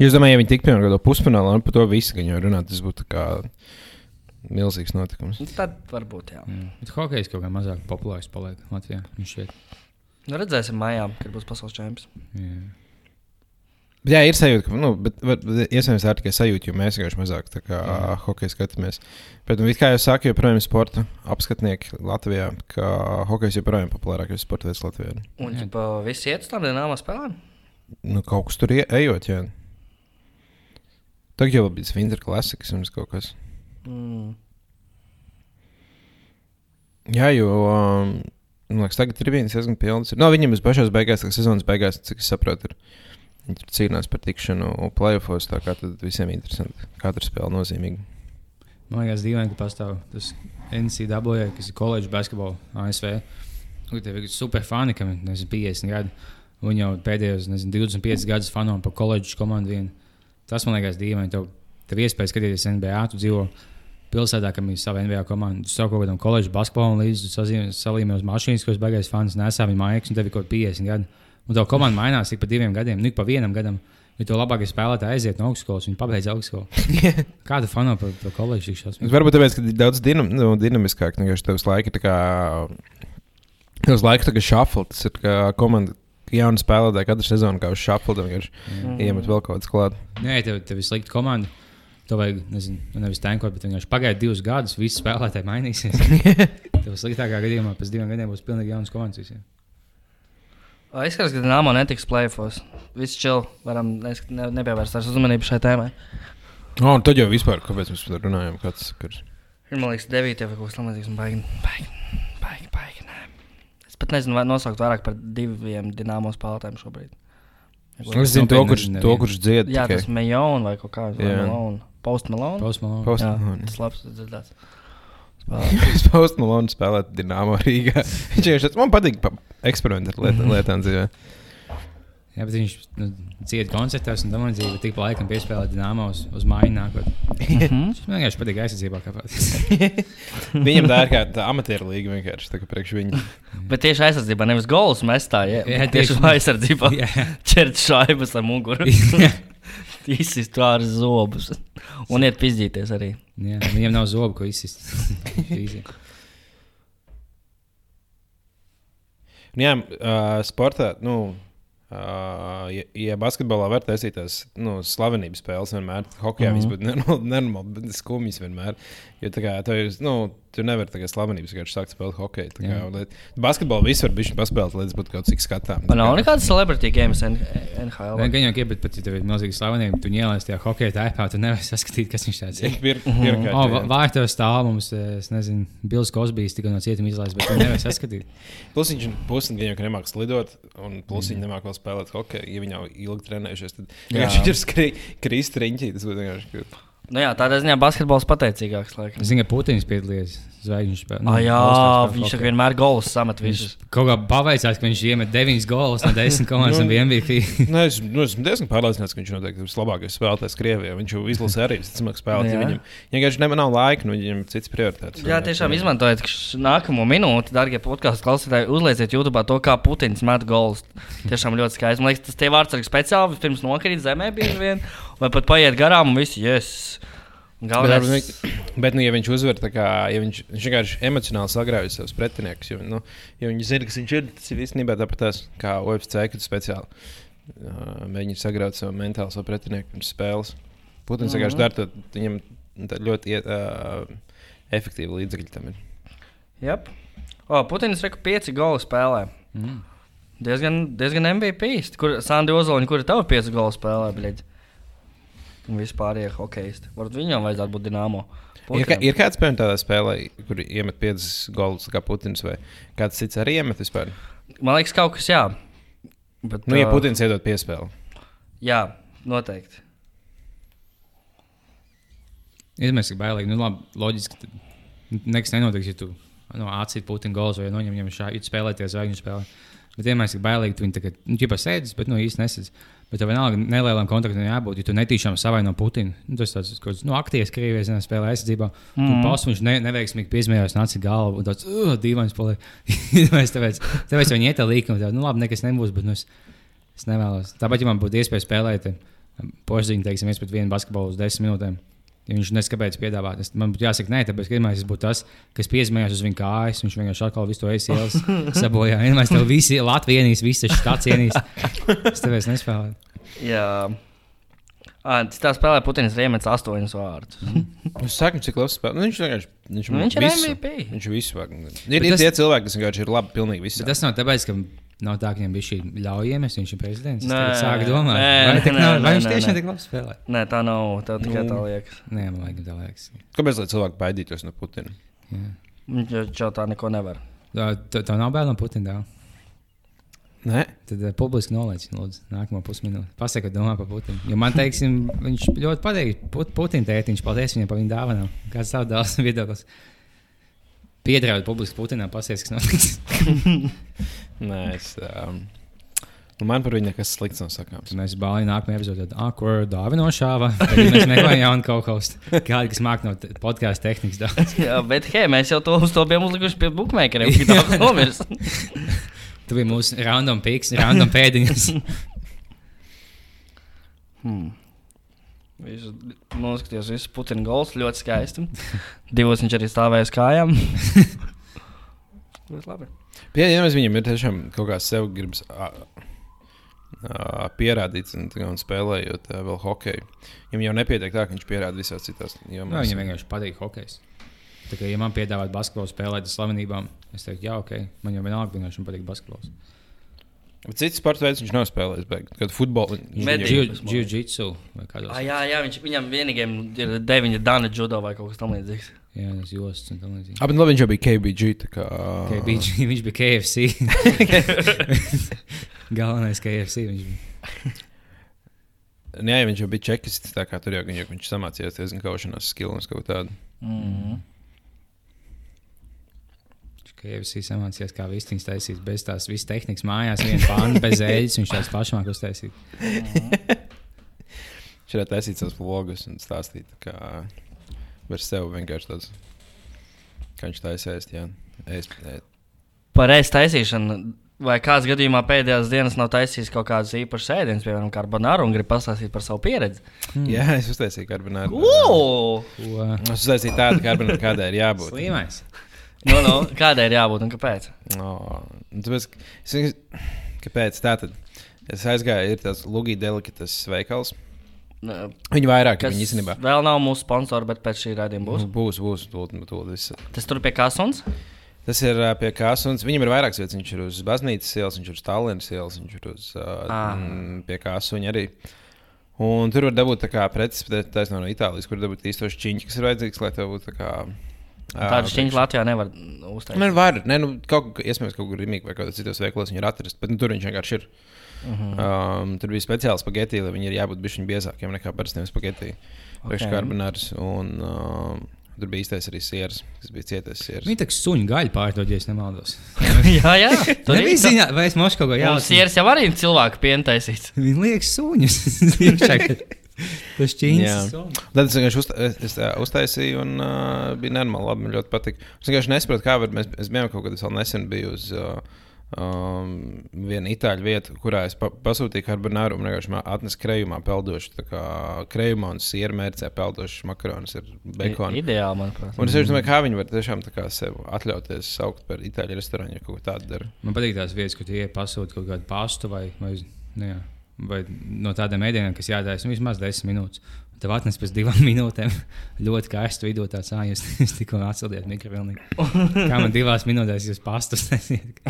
Jūs domājat, ja viņi tiktu piemēram kādā pusfinālā, un par to visu gan jau runāt, tas būtu tā kā milzīgs notikums. Nu, Tad varbūt, jā. jā. Bet hokejs kaut kā mazāk populārs paliek Latvijā. Viņš šeit. Nu, redzēsim, maijā, kad būs pasaules čempions. Jā. Bet, jā, ir sajūta, ka, nu, bet, bet, bet iespējams, tā ir tikai sajūta, jo mēs vienkārši mazāk tā kā Jā. hokeju skatāmies. Bet, nu, it kā jau saka, joprojām ir sporta apskatnieki Latvijā, ka hokejs joprojām ir populārākais sporta veids Latvijā. Un, ja visi iet uz tām dienām spēlēm, Nu, kaut kas tur ejot, jā. Tagad jau bija Winter Classics un kaut kas. mm. Jā, jo um, man liekas, tagad viens diezgan pilns. No, viņam ir pašās beigās, tā sezonas beigās, cik es saprotu, ir. Viņi tur cīnās par tikšanu playoffs. Tā kā tad visiem ir interesanti. Katra spēle nozīmīga. Man liekas, dīvaini, ka pastāv tas NCAA, kas ir koledžas basketbols ASV. Tur ir super fani, kam ir nezinu, 50 gadi. Viņi jau pēdējos nezinu, 25 gadus fano par koledžas komandu. Vienu. Tas man liekas dīvaini. Tev, tev iespēja skatīties NBA, tu dzīvo pilsētā, kam ir sava NBA komanda. Tu kaut kādam koledžas basketbolam līdzi, tu salīmē uz mašīnas, ko es beigās fans nesā viņa mājas, un tev ir kaut kādi 50 gadi. Un tev komanda mainās ik pa diviem gadiem, nu ik pa vienam gadam. Ja tev labākie spēlētāji aiziet no augstskolas, viņi pabeidz augstskolu. Kāda fana par, par koledžu tikšanos? Varbūt tāpēc, ka ir daudz dinam, nu, dinamiskāk. Uz laiku ir tā kā. Tev uz laiku tā kā shuffle. Tas ir kā komanda. Jauna spēlētāja katru sezonu kā uz shuffle. Vienkārši Mhm. iemet vēl kaut kādas klāt. Nē, tev, tev ir slikta komanda. To vajag, nezinu, nu, nevis tankot, bet vienkārši pagaidiet divus gadus, visi spēlētāji mainīsies. Tev sliktākā gadījumā pēc diviem gadiem būs pilnīgi jauns komandas. visiem. Ā, Izskatās, ka Dānamā netiks plēfos. Viss čil, varam ne, nepievērst vairs uzmanību šai tēmai. Oh, un tad jau vispār, kāpēc mēs par to runājam? Kāds sakars? Ir, man liekas, 9. vai kaut kas tamlīdzīgs. un Baigi, baigi, baigi, baigi. Nē. Es pat nezinu, vai nosaukt vairāk par diviem dīnāmo spēlētājiem šobrīd. Es zinu to, kurš, to, kurš dzied. Jā, tikai. tas ir Mejons vai kaut kāds Jā. Malone. Post Malone. Post Malone. Post Jā, Malone. tas labs dzirdēts. Es Post Malone spēlētu Dienāmo Rīgā. Viņš vienkārši man patīk pa- eksperimentēt liet, Mhm. lietām dzīvē. Jā, bet viņš nu, dzied koncertos un tam līdzīgi, bet tik pa laikam piespēlē dīnāmo uz, uz māju nākot. Mhm. Viņš man vienkārši patīk aizsardzībā. Viņam tā ir kā tā amatieru līga vienkārši. Tā kā priekš viņa. Bet tieši aizsardzībā nevis gols mestā, ja Jā, tieši tieši. aizsardzībā. Jā. Čert šaibas ar muguru. Izsist ar zobus. Un iet pizdīties arī. Jā, viņam nav zobu, ko izsist. Nu, jā, uh, sportā, nu, uh, ja, ja basketbolā var taisīt tās nu, slavenības spēles, vienmēr hokeja mm. -hmm. vispār nenormāli, bet skumjas vienmēr. Jo tā kā tu, ir, nu, tu nevari tagad slavenības vienkārši sākt spēlēt hokeju. kā, Basketbolā viss var būt paspēlēt, līdz būtu kaut cik skatām. Man nav nekādas celebrity games NHL. Gan jau ir, bet pat ja tev ir milzīgi slavenība, tu ielaisti tajā hokeja tāpā, tu nevari saskatīt, kas viņš tāds ir. Ir. Oh, Vārtos stāv mums, eh, es nezinu, Bills Kosbijs tikai no cietuma izlaists, bet tu nevari saskatīt. Plus viņš plus viņa jau nemāks lidot, un plus viņa nemāks vēl spēlēt hokeju. Ja viņa jau ilgi trenējušies, tad viņš ir krīst riņķī. Tas būtu vienkārši. Nu jā, tādā ziņā basketbols pateicīgāks. Laikam. Zinu, ka Putins piedalījās zvaigžņu spēlē. Ah, jā, viņš kā vienmēr golus samet visus. Kaut kā paveicās, ka viņš iemet 9 golus no 10 komandas un bija MVP. Nu, es, nu, esmu diezgan pārliecināts, ka viņš noteikti ir vislabākais spēlētājs Krievijā. Viņš jau izlasīja arī visticamāk spēlēt. Viņam vienkārši ne, nav laika, nu, viņam ir cits prioritātes. Jā, tiešām izmantojiet nākamo minūti, darbie podkāstu klausītāji. Uzlieciet YouTube to, kā Putins met golus. Tiešām ļoti skaisti. Man liekas, tas tie vārds arī speciāli pirms nokrīt zemē bieži vien, vai pat paiet garām un viss, yes. Bet, Galvenais. bet nu, ja viņš uzvar, tā kā, ja viņš, viņš vienkārši emocionāli sagrauj savus pretiniekus. Jo, nu, ja viņi zina, kas viņš ir, tas ir īstenībā tāpat tās, kā UFC, kad speciāli uh, mēģini sagraut savu mentālu savu pretinieku pirms spēles. Putins Mhm. vienkārši dara to, viņam ļoti iet, uh, efektīvi līdzekļi tam ir. Yep. O, Putins reku pieci goli spēlē. Mm. Diezgan, diezgan MVP. Kur Sandi Ozoliņš, kur ir tava pieci goli spēlē, bļaļ? Un vispār ir hokeisti. Varbūt viņam vajadzētu būt dināmo. Ir, kā, ir kāds piemēram tādā spēlē, kur iemet 5 golus, kā Putins, vai kāds cits arī iemet vispār? Man liekas, kaut kas jā. Bet, Nu, ja Putins iedod piespēli. Jā, noteikti. Iedomājieties, ka bailīgi. Nu, labi, loģiski. tad Nekas nenotiks, ja tu nu, atsīt Putina gols vai noņem viņam šādu spēlēties zvaigžņu spēli. Bet iedomājieties, ka bailīgi tu viņu tagad, nu, ķipa sēdz, bet nu, īsti nesadz. Bet tev vienalga nelielam kontaktam jābūt, ja tu netīšām savaino Putinu. Nu, tas tāds, kāds, nu, aktīvs Krievijas spēlē aizsardzībā. Mm. -hmm. Pasu viņš ne, neveiksmīgi piesmējās, nāca galvu un tāds uh, dīvains paliek. Iedomājieties, tāpēc, tāpēc viņi iet tā līkuma, tā, nu, labi, nekas nebūs, bet nu, es, es nevēlos. Tāpat, ja man būtu iespēja spēlēt požiņu, teiksim, viens pret vienu basketbolu uz desmit minūtēm. Ja viņš nezina, kāpēc piedāvāt. Es, man būtu jāsaka, nē, tāpēc, ka vienmēr es būtu tas, kas piesmējās uz viņa kājas. Viņš vienkārši atkal visu to aizsielas, sabojā. Vienmēr tev visi Latvijas visi štāts ienīs. Es tāpēc nespēlēju. Jā. Tā spēlē Putins riemets astoņus vārdus. Es saku, cik labs spēlē. Nu, viņš vienkārši viņš, Nu, viņš ir visu- MVP. Viņš visu vāk. Ir, ir tas- tie cilvēki, kas vienkārši ir labi, pilnīgi visi. Bet tas nav tāpēc, ka nav tā, ka viņam bija šī ļaujamies, viņš ir prezidents. Nē, sāku domāt, nē, vai, tik nē, nav, nē, vai viņš tiešām tik labi spēlē. Nē, tā nav. Tev tikai Nu. tā liekas. Nē, man liekas, tā liekas. Kāpēc lai cilvēki baidītos no Putina? Jā. Viņš jau tā neko nevar. Tā, tā, tā nav bail no Putina. Nē, Tad uh, publiski nolaiž, lūdzu, nākamo pusminūti. Pasaka, domā par Putinu. Jo man, teiksim, viņš ļoti patīk. Put, Putina tētiņš, paldies viņam par viņa dāvanām. Kāds tavs dēls viedoklis? Piedraud publiski Putinam, pasies, kas notiks. nē es, um, nu, man par viņu nekas slikts nav sakāms. Mēs bāli nākamajā epizodē, ah, kur dāvinošāva. Tad mēs meklējam jaunu kaut ko tādu, kas māk no podkāstu tehnikas daudz. Jā, bet hei, mēs jau to uz to bijām uzlikuši pie bookmakeriem. Viņš daudz nomirst. Tu biji mūsu random piks, random pēdiņas. Hmm. Viņš noskatījās visus Putina gols ļoti skaisti. Divos viņš arī stāvēja uz kājām. Ļoti labi. Pie, ja mēs viņam ir tiešām kaut kā sev gribas. uh, pierādīts un, un spēlējot uh, vēl hokeju. Viņam jau nepietiek tā, ka viņš pierāda visās citās Nu, jomās. viņam vienkārši patīk hokejs. Tā kā, ja man piedāvātu basketbolu spēlēt ar slavenībām, es teiktu, jā, ok, man jau vienalga, vienkārši man patīk basketbols. Bet Cits sporta veids viņš nav spēlējis. Kad futbolu Jiu-jitsu vai kādos Ah, jā, jā viņš, viņam vienīgajam ir deviņi dana judo vai kaut kas tamlīdzīgs. Jā, tas josts un tam līdzīgi. Abi labi, viņš jau bija KBG. tā Kā, Okay, viņš, bija KFC. Galvenais KFC viņš bija. Jā, ja viņš jau bija čekists. Tā kā tur jau viņš, viņš samācījās diezgan kaušanās skills kaut tādu. Mm. Viņš KFC samācījās, kā vistiņas taisīt bez tās visas tehnikas mājās. Viena pāna bez eļļas, viņš tās pašmāk uztaisīja. Viņš varētu taisīt savus vlogus un stāstīt, kā par sevi vienkārši tāds. Kā viņš taisīs. Par ēst taisīšanu. Vai kāds gadījumā pēdējās dienas nav taisījis kaut kādas īpašas ēdienas, piemēram, carbonāru, un grib pastāstīt par savu pieredzi? jā, es uztaisīju karbonāru. Ko? Es uztaisīju tādu karbonāru, kādai ir jābūt. Slimais. Nu, nu, kādai ir jābūt un kāpēc? Oh, tāpēc, es, kāpēc tā tad? Es aizgāju, ir tas Lūgija Delikatas veikals. Nu, Viņi vairāk, viņi īstenībā. vēl nav mūsu sponsori, bet pēc šī raidījuma būs. Būs, būs, tūlīt, tūlīt viss. Tas tur pie Kasuns. Tas ir pie kāsunas. Viņam ir vairākas vietas. Viņš ir uz baznīcas ielas, viņš ir uz Tallinas ielas, viņš ir uz Ah. mm, pie kāsuņa arī. Un tur var dabūt tā kā preces, taisnība no Itālijas, kur dabūt īstos čiņķus, kas ir vajadzīgs, lai tev būtu tā kā. Ā, Tādu šķiņķu priekš- Latvijā nevar uztaisīt. Man var, ne, nu, kaut kā, iespējams, kaut kur rīmīgi vai kādos citos veikalos viņi ir atrasti, bet nu, tur viņš vienkārši ir. Uh -huh. Um, tur bija speciāli spagetti, lai viņi ir jābūt bišķiņ biezākiem nekā parastiem spagetti. Ok. Priekš karbonārs. Un um, tur bija īstais arī sieras, kas bija cietais sieras. Viņa tā kā suņu gaļa pārdod, ja es nemaldos. jā, jā. Tur bija ziņā, vai es mošu kaut ko Jā, jaunu. tas sieras jau arī cilvēku pientaisīts. Viņa liekas suņus. Tas Jā. čīns. Tad es vienkārši uzta, es, es, uztaisīju, un uh, bija normāli. Labi, man ļoti patika. Es vienkārši nesaprotu, kā var. Mēs, es bijām kaut kad vēl nesen biju uz uh, um, vienu itāļu vietu, kurā es pa, pasūtīju karbonāru un vienkārši man atnesa krējumā peldošu. Kā krējumā un sieru mērcē peldošu makaronus ar bekonu. Ideāli, manuprāt. Un es domāju, kā viņi var tiešām sev atļauties saukt par itāļu restorānu, ja kaut ko tādu dara. Man patīk tās vietas, kur tie pasūta kaut kādu pastu vai, vai, nu, jā, vai no tādiem ēdieniem, kas jātaisa nu, vismaz 10 minūtes. Un Tev atnes pēc divām minūtēm ļoti karstu vidū tāds ah, jūs, tikko atsildījāt mikrovilni. Kā man divās minūtēs jūs pastus nesiet?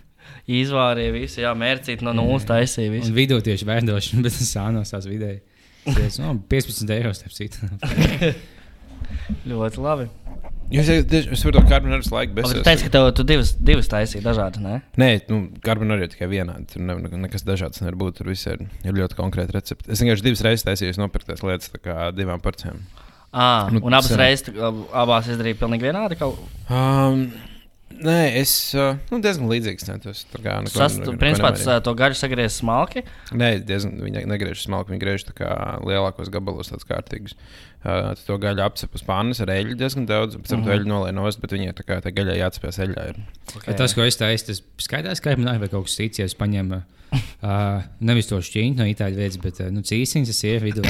Izvārīja visu, jā, mērcīt no nulles taisīja Un visu. vidū tieši vērdošana, bet tas sānos tās vidēji. Tas, no, 15 eiro starp citu. Ļoti labi. Jūs esat es to karbonāru Bet bez tu teici, ka tev tu divas, divas taisīja dažādas, ne? Nē, nu, karbonāra ir tikai viena. Tur ne, nekas dažāds nevar būt. Tur viss ir, ir ļoti konkrēti recepti. Es vienkārši divas reizes taisīju, nopirku tās lietas divām porcijām. À, Nu, un abas reizes abās izdarīja pilnīgi vienādi. Kaut... Um, nē, es nu, diezgan līdzīgs Sast, neko principā, tas, to gaļu sagriez smalki. Nē, diezgan, viņi negriež smalki, viņi griež tā kā lielākos gabalos, tādus kārtīgus. Uh, to gaļu apcep uz pānas ar eļļu diezgan daudz, pēc tam Mhm. to eļļu nolēja nost, bet viņi tā kā tā gaļai jāatspēs eļļā. Ir. Okay. Tas, ko es teicu, tas skaidrs, ka man vai kaut kas cits, ja es paņemu uh, nevis to šķīņu no itāļu vietas, bet uh, nu, cīsiņas, tas ir vidū.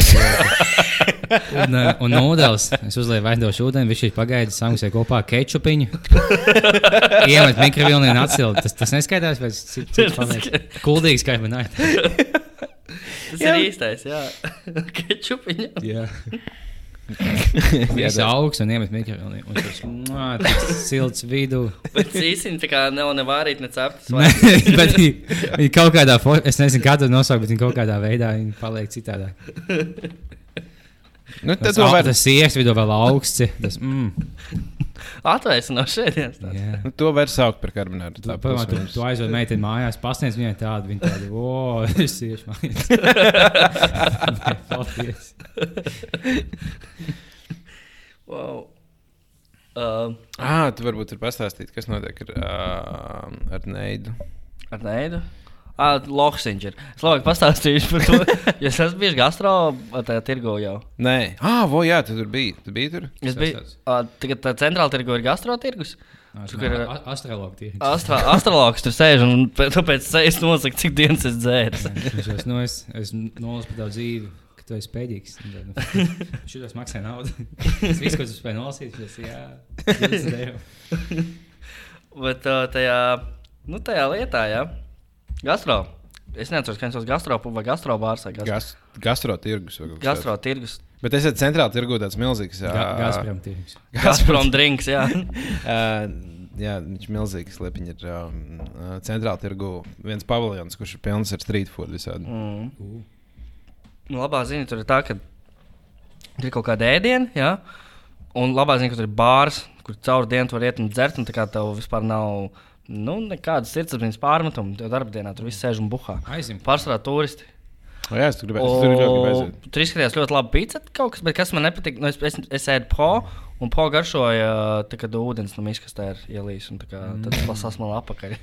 Un, uh, un nūdeles. Es uzlieku veidošu ūdeni, viņš ir pagaidis, samaksāja kopā kečupiņu. Iemet mikrovilnī un atsildi. Tas, tas neskaidrs, tas cits cits paliek. Kuldīgs, kā man nāk. Tas jā. ir īstais, jā. Kečupiņa. Jā. Jā, Viņš tas- augsts un iemet. Un tas ir silts vidū. Bet īsiņi tā kā nav ne vārīt, ne ceptas. Nē, bet viņi, viņi kaut kādā formā, es nezinu, kā to nosaukt, bet viņi kaut kādā veidā viņi paliek citādāk. Nu, Tas, au- var, tas iekšā vidū vēl augsts. Tas, mm, Atvaisi no šeit. jā. nu, to var saukt par karbonāru. Tā padomā, tu, tu aizved meiteni mājās, pasniedz viņai tādu, viņa tādu, o, es iešu mājās. Paldies. Wow. Uh, Ah, tu varbūt ir pastāstīt, kas notiek ar, uh, ar Neidu. ar neidu. Lohsiņš ir. Es labāk pastāstīšu par to. Es esmu bijis gastro tirgo jau. Nē, ah, vo, jā, tu tur biji. Tu biji tur. Es Tas biju. tagad tā centrāla tirgo ir gastro tirgus. Tur ir- Astrologi tie. Astra, astrologs tur sēž un pēc tāpēc es nosaka, cik dienas es dzēru. Jau, nu, es, es nolasu par tavu dzīvi, ka tu esi spēcīgs. Šis maksā naudu. Es visu, ko tu spēj nolasīt, tas ir, jā, 20 eiro. Bet tajā, nu, tajā lietā, jā, gastro. Es nezinu, kas tas ir gastropu vai gastrobārs vai gastro, Gas, gastro tirgus. vai kaut kas gastro tāds. tirgus. Bet es esmu centrāli tirgu tāds milzīgs. jā, Gazprom tirgus. Gazprom drinks, jā. Uh, jā, viņš ir milzīgs. Lepiņš ir um, uh, centrāli tirgu viens paviljons, kurš ir pilns ar street food visādi. Mm. Nu, labā ziņa tur ir tā, ka tur ir kaut kāda ēdiena, jā. Un labā ziņa, ka tur ir bārs, kur caur dienu tu vari iet un dzert, un tā kā tev vispār nav nu, nekādas sirdsapziņas pārmetumu. Tev darba dienā tur viss sēž un buhā. Aizim. Pārsvarā turisti. O, jā, es tur gribēju. Es tur ļoti gribēju. Tur izskatījās ļoti labi pizza, kaut kas, bet kas man nepatīk, nu, es, es, es ēdu po, un po garšoja, tā, kad ūdens no miskastē ir ielīs, un tā kā, mm. tad tas sasmala apakaļ.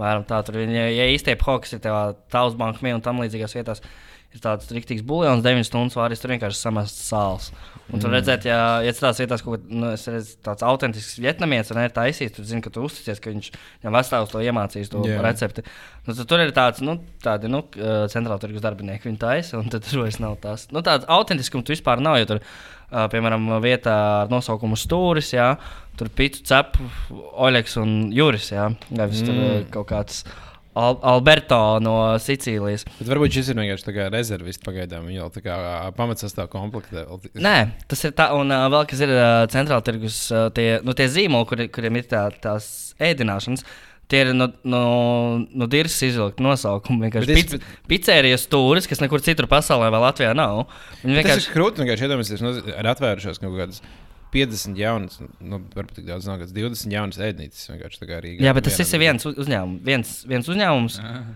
Mēram tā, tur, ja, ja īstie po, kas ir tevā tavs banka mie un tam līdzīgās vietās, ir tāds riktīgs buļļons, 9 stundas vārīs, tur vienkārši samests sāls. Un tur redzēt, ja, ja tādās vietās kaut kas nu, redzu, tāds autentisks vietnamietis un ir taisīts, tad zini, ka tu uzticies, ka viņš jau vesels to iemācījis, to yeah. recepti. Nu, tur ir tāds, nu, tādi, nu, uh, centrāla tirgus darbinieki, viņi taisa, un tad tur vairs nav tas. Nu, tāds autentiskums tu vispār nav, jo tur, uh, piemēram, vietā ar nosaukumu Stūris, jā, tur pitu cep, Oļeks un Juris, jā, nevis mm. tur Mm. uh, kaut kāds. Al Alberto no Sicīlijas. Bet varbūt šis ir vienkārši rezervists pagaidām. Viņa jau tā kā pamatsastāv komplektē. Nē, tas ir tā, un uh, vēl kas ir uh, centrāla tirgus, uh, tie, nu, tie zīmoli, kur, kuriem ir tā, tās ēdināšanas. Tie ir no, no, no dirza izvilkti nosaukumi. Vienkārši es- pic, pizzerijas stūris, kas nekur citur pasaulē, vai Latvijā nav. Viņi vienkārši krūti. Vienkārši iedomājieties, nu, ir atvērušās kaut kādas 50 jaunas, nu, varbūt tik daudz, nav kāds 20 jaunas ēdnīcas. Vienkārši tā kā Rīgā. Jā, bet tas viss ir viens uz- uzņēmums. Viens, viens uzņēmums, uh,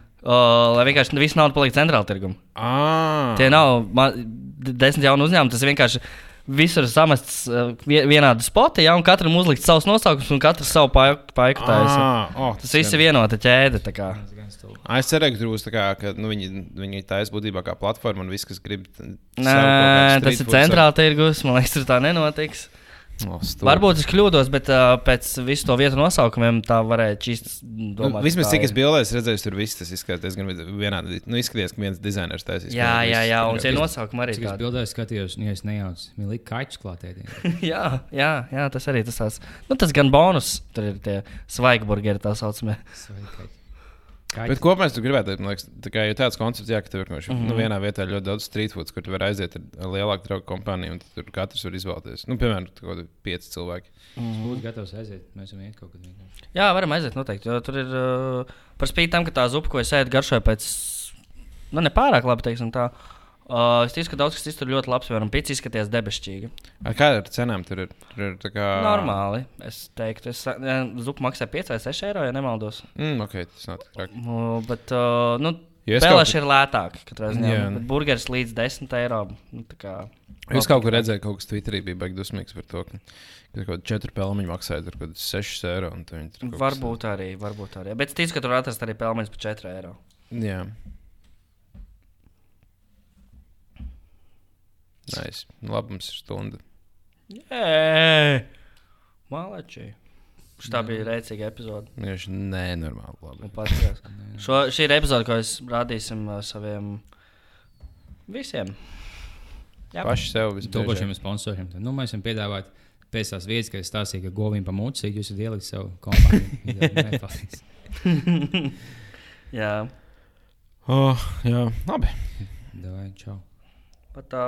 lai vienkārši viss nauda paliek centrāla tirgumā. Ah, Tie nav ma- desmit jaunu uzņēmumu, tas ir vienkārši. Visur samests uh, vie- vienādi spoti, ja, un katram uzlikt savs nosaukums, un katrs savu paiku taisa. Ah, oh, Tas viss ir vienota ķēde. Es cerēju, ka tā, kā, ka nu, viņi, viņi taisa būtībā kā platforma un viss, kas grib. Nē, tas ir centrāla tirgus. Man liekas, tur tā nenotiks. Stulbi. Varbūt es kļūdos, bet uh, pēc visu to vietu nosaukumiem tā varēja čīst. Nu, Domāt, vismaz ka tā cik es bildēs redzēju, tur viss tas izskatās diezgan vienādi. Nu, izskatījās, ka viens dizainers taisīs. Jā, jā, jā, un tie no... nosaukumi arī Cik es bildēju, skatījos, ja es nejaucu, man liekas, kaķis klātēdien. jā, jā, jā, tas arī tas tāds. Nu, tas gan bonus. Tur ir tie svaigi burgeri, tā saucamie. Bet kopumā es gribētu man liekas, tā kā, ja tāds koncepts, jā, ka tur vienkārši mm Mhm. -hmm. nu, vienā vietā ir ļoti daudz street food, kur tu vari aiziet ar lielāku draugu kompāniju, un tur katrs var izvēlēties. Nu, piemēram, kaut kādi pieci cilvēki. Es būtu gatavs aiziet, mēs varam iet kaut kad. vienkārši. Jā, varam aiziet noteikti. Jo tur ir uh, par spīti tam, ka tā zupa, ko es ēdu, garšoja pēc. Nu, nepārāk labi, teiksim tā. Uh, es ticu, ka daudz kas cits tur ļoti labs, piemēram, pits izskaties debesšķīgi. Ar kādām cenām tur ir? Tur ir kā... Normāli. Es teiktu, ka zupa maksā 5 vai 6 eiro, ja nemaldos. Mm, ok, tas nav tik traki. Uh, bet, uh, nu, Jo es Pēlēši kaut- ir lētāk. katrā ziņā, bet Burgeris līdz 10 eiro. Nu, kā- Es kaut kur redzēju, ka kaut kas Twitterī bija baigi dusmīgs par to, ka, ka kaut kāda četru pelniņu maksāja tur kaut kāds 6 eiro. kaut kas- Varbūt arī, varbūt arī. Bet es ticu, ka tur atrast arī pelmeņus par 4 eiro. Jā. Nice. Nu, Labi, mums ir stunda. Jē, Malači. Tā bija rēcīga epizode. Viņš nenormāli Nu, labi. Šo, šī ir epizode, ko es rādīsim uh, saviem visiem. Jā. Paši sev visbiežāk. sponsoriem. Tad, nu, mēs varam piedāvāt pēc tās vietas, kad es stāstīju, ka govīm pa muci, jūs esat ielikt savu kompāniju. Jā, Oh, jā, labi. Davai, čau. pat tā.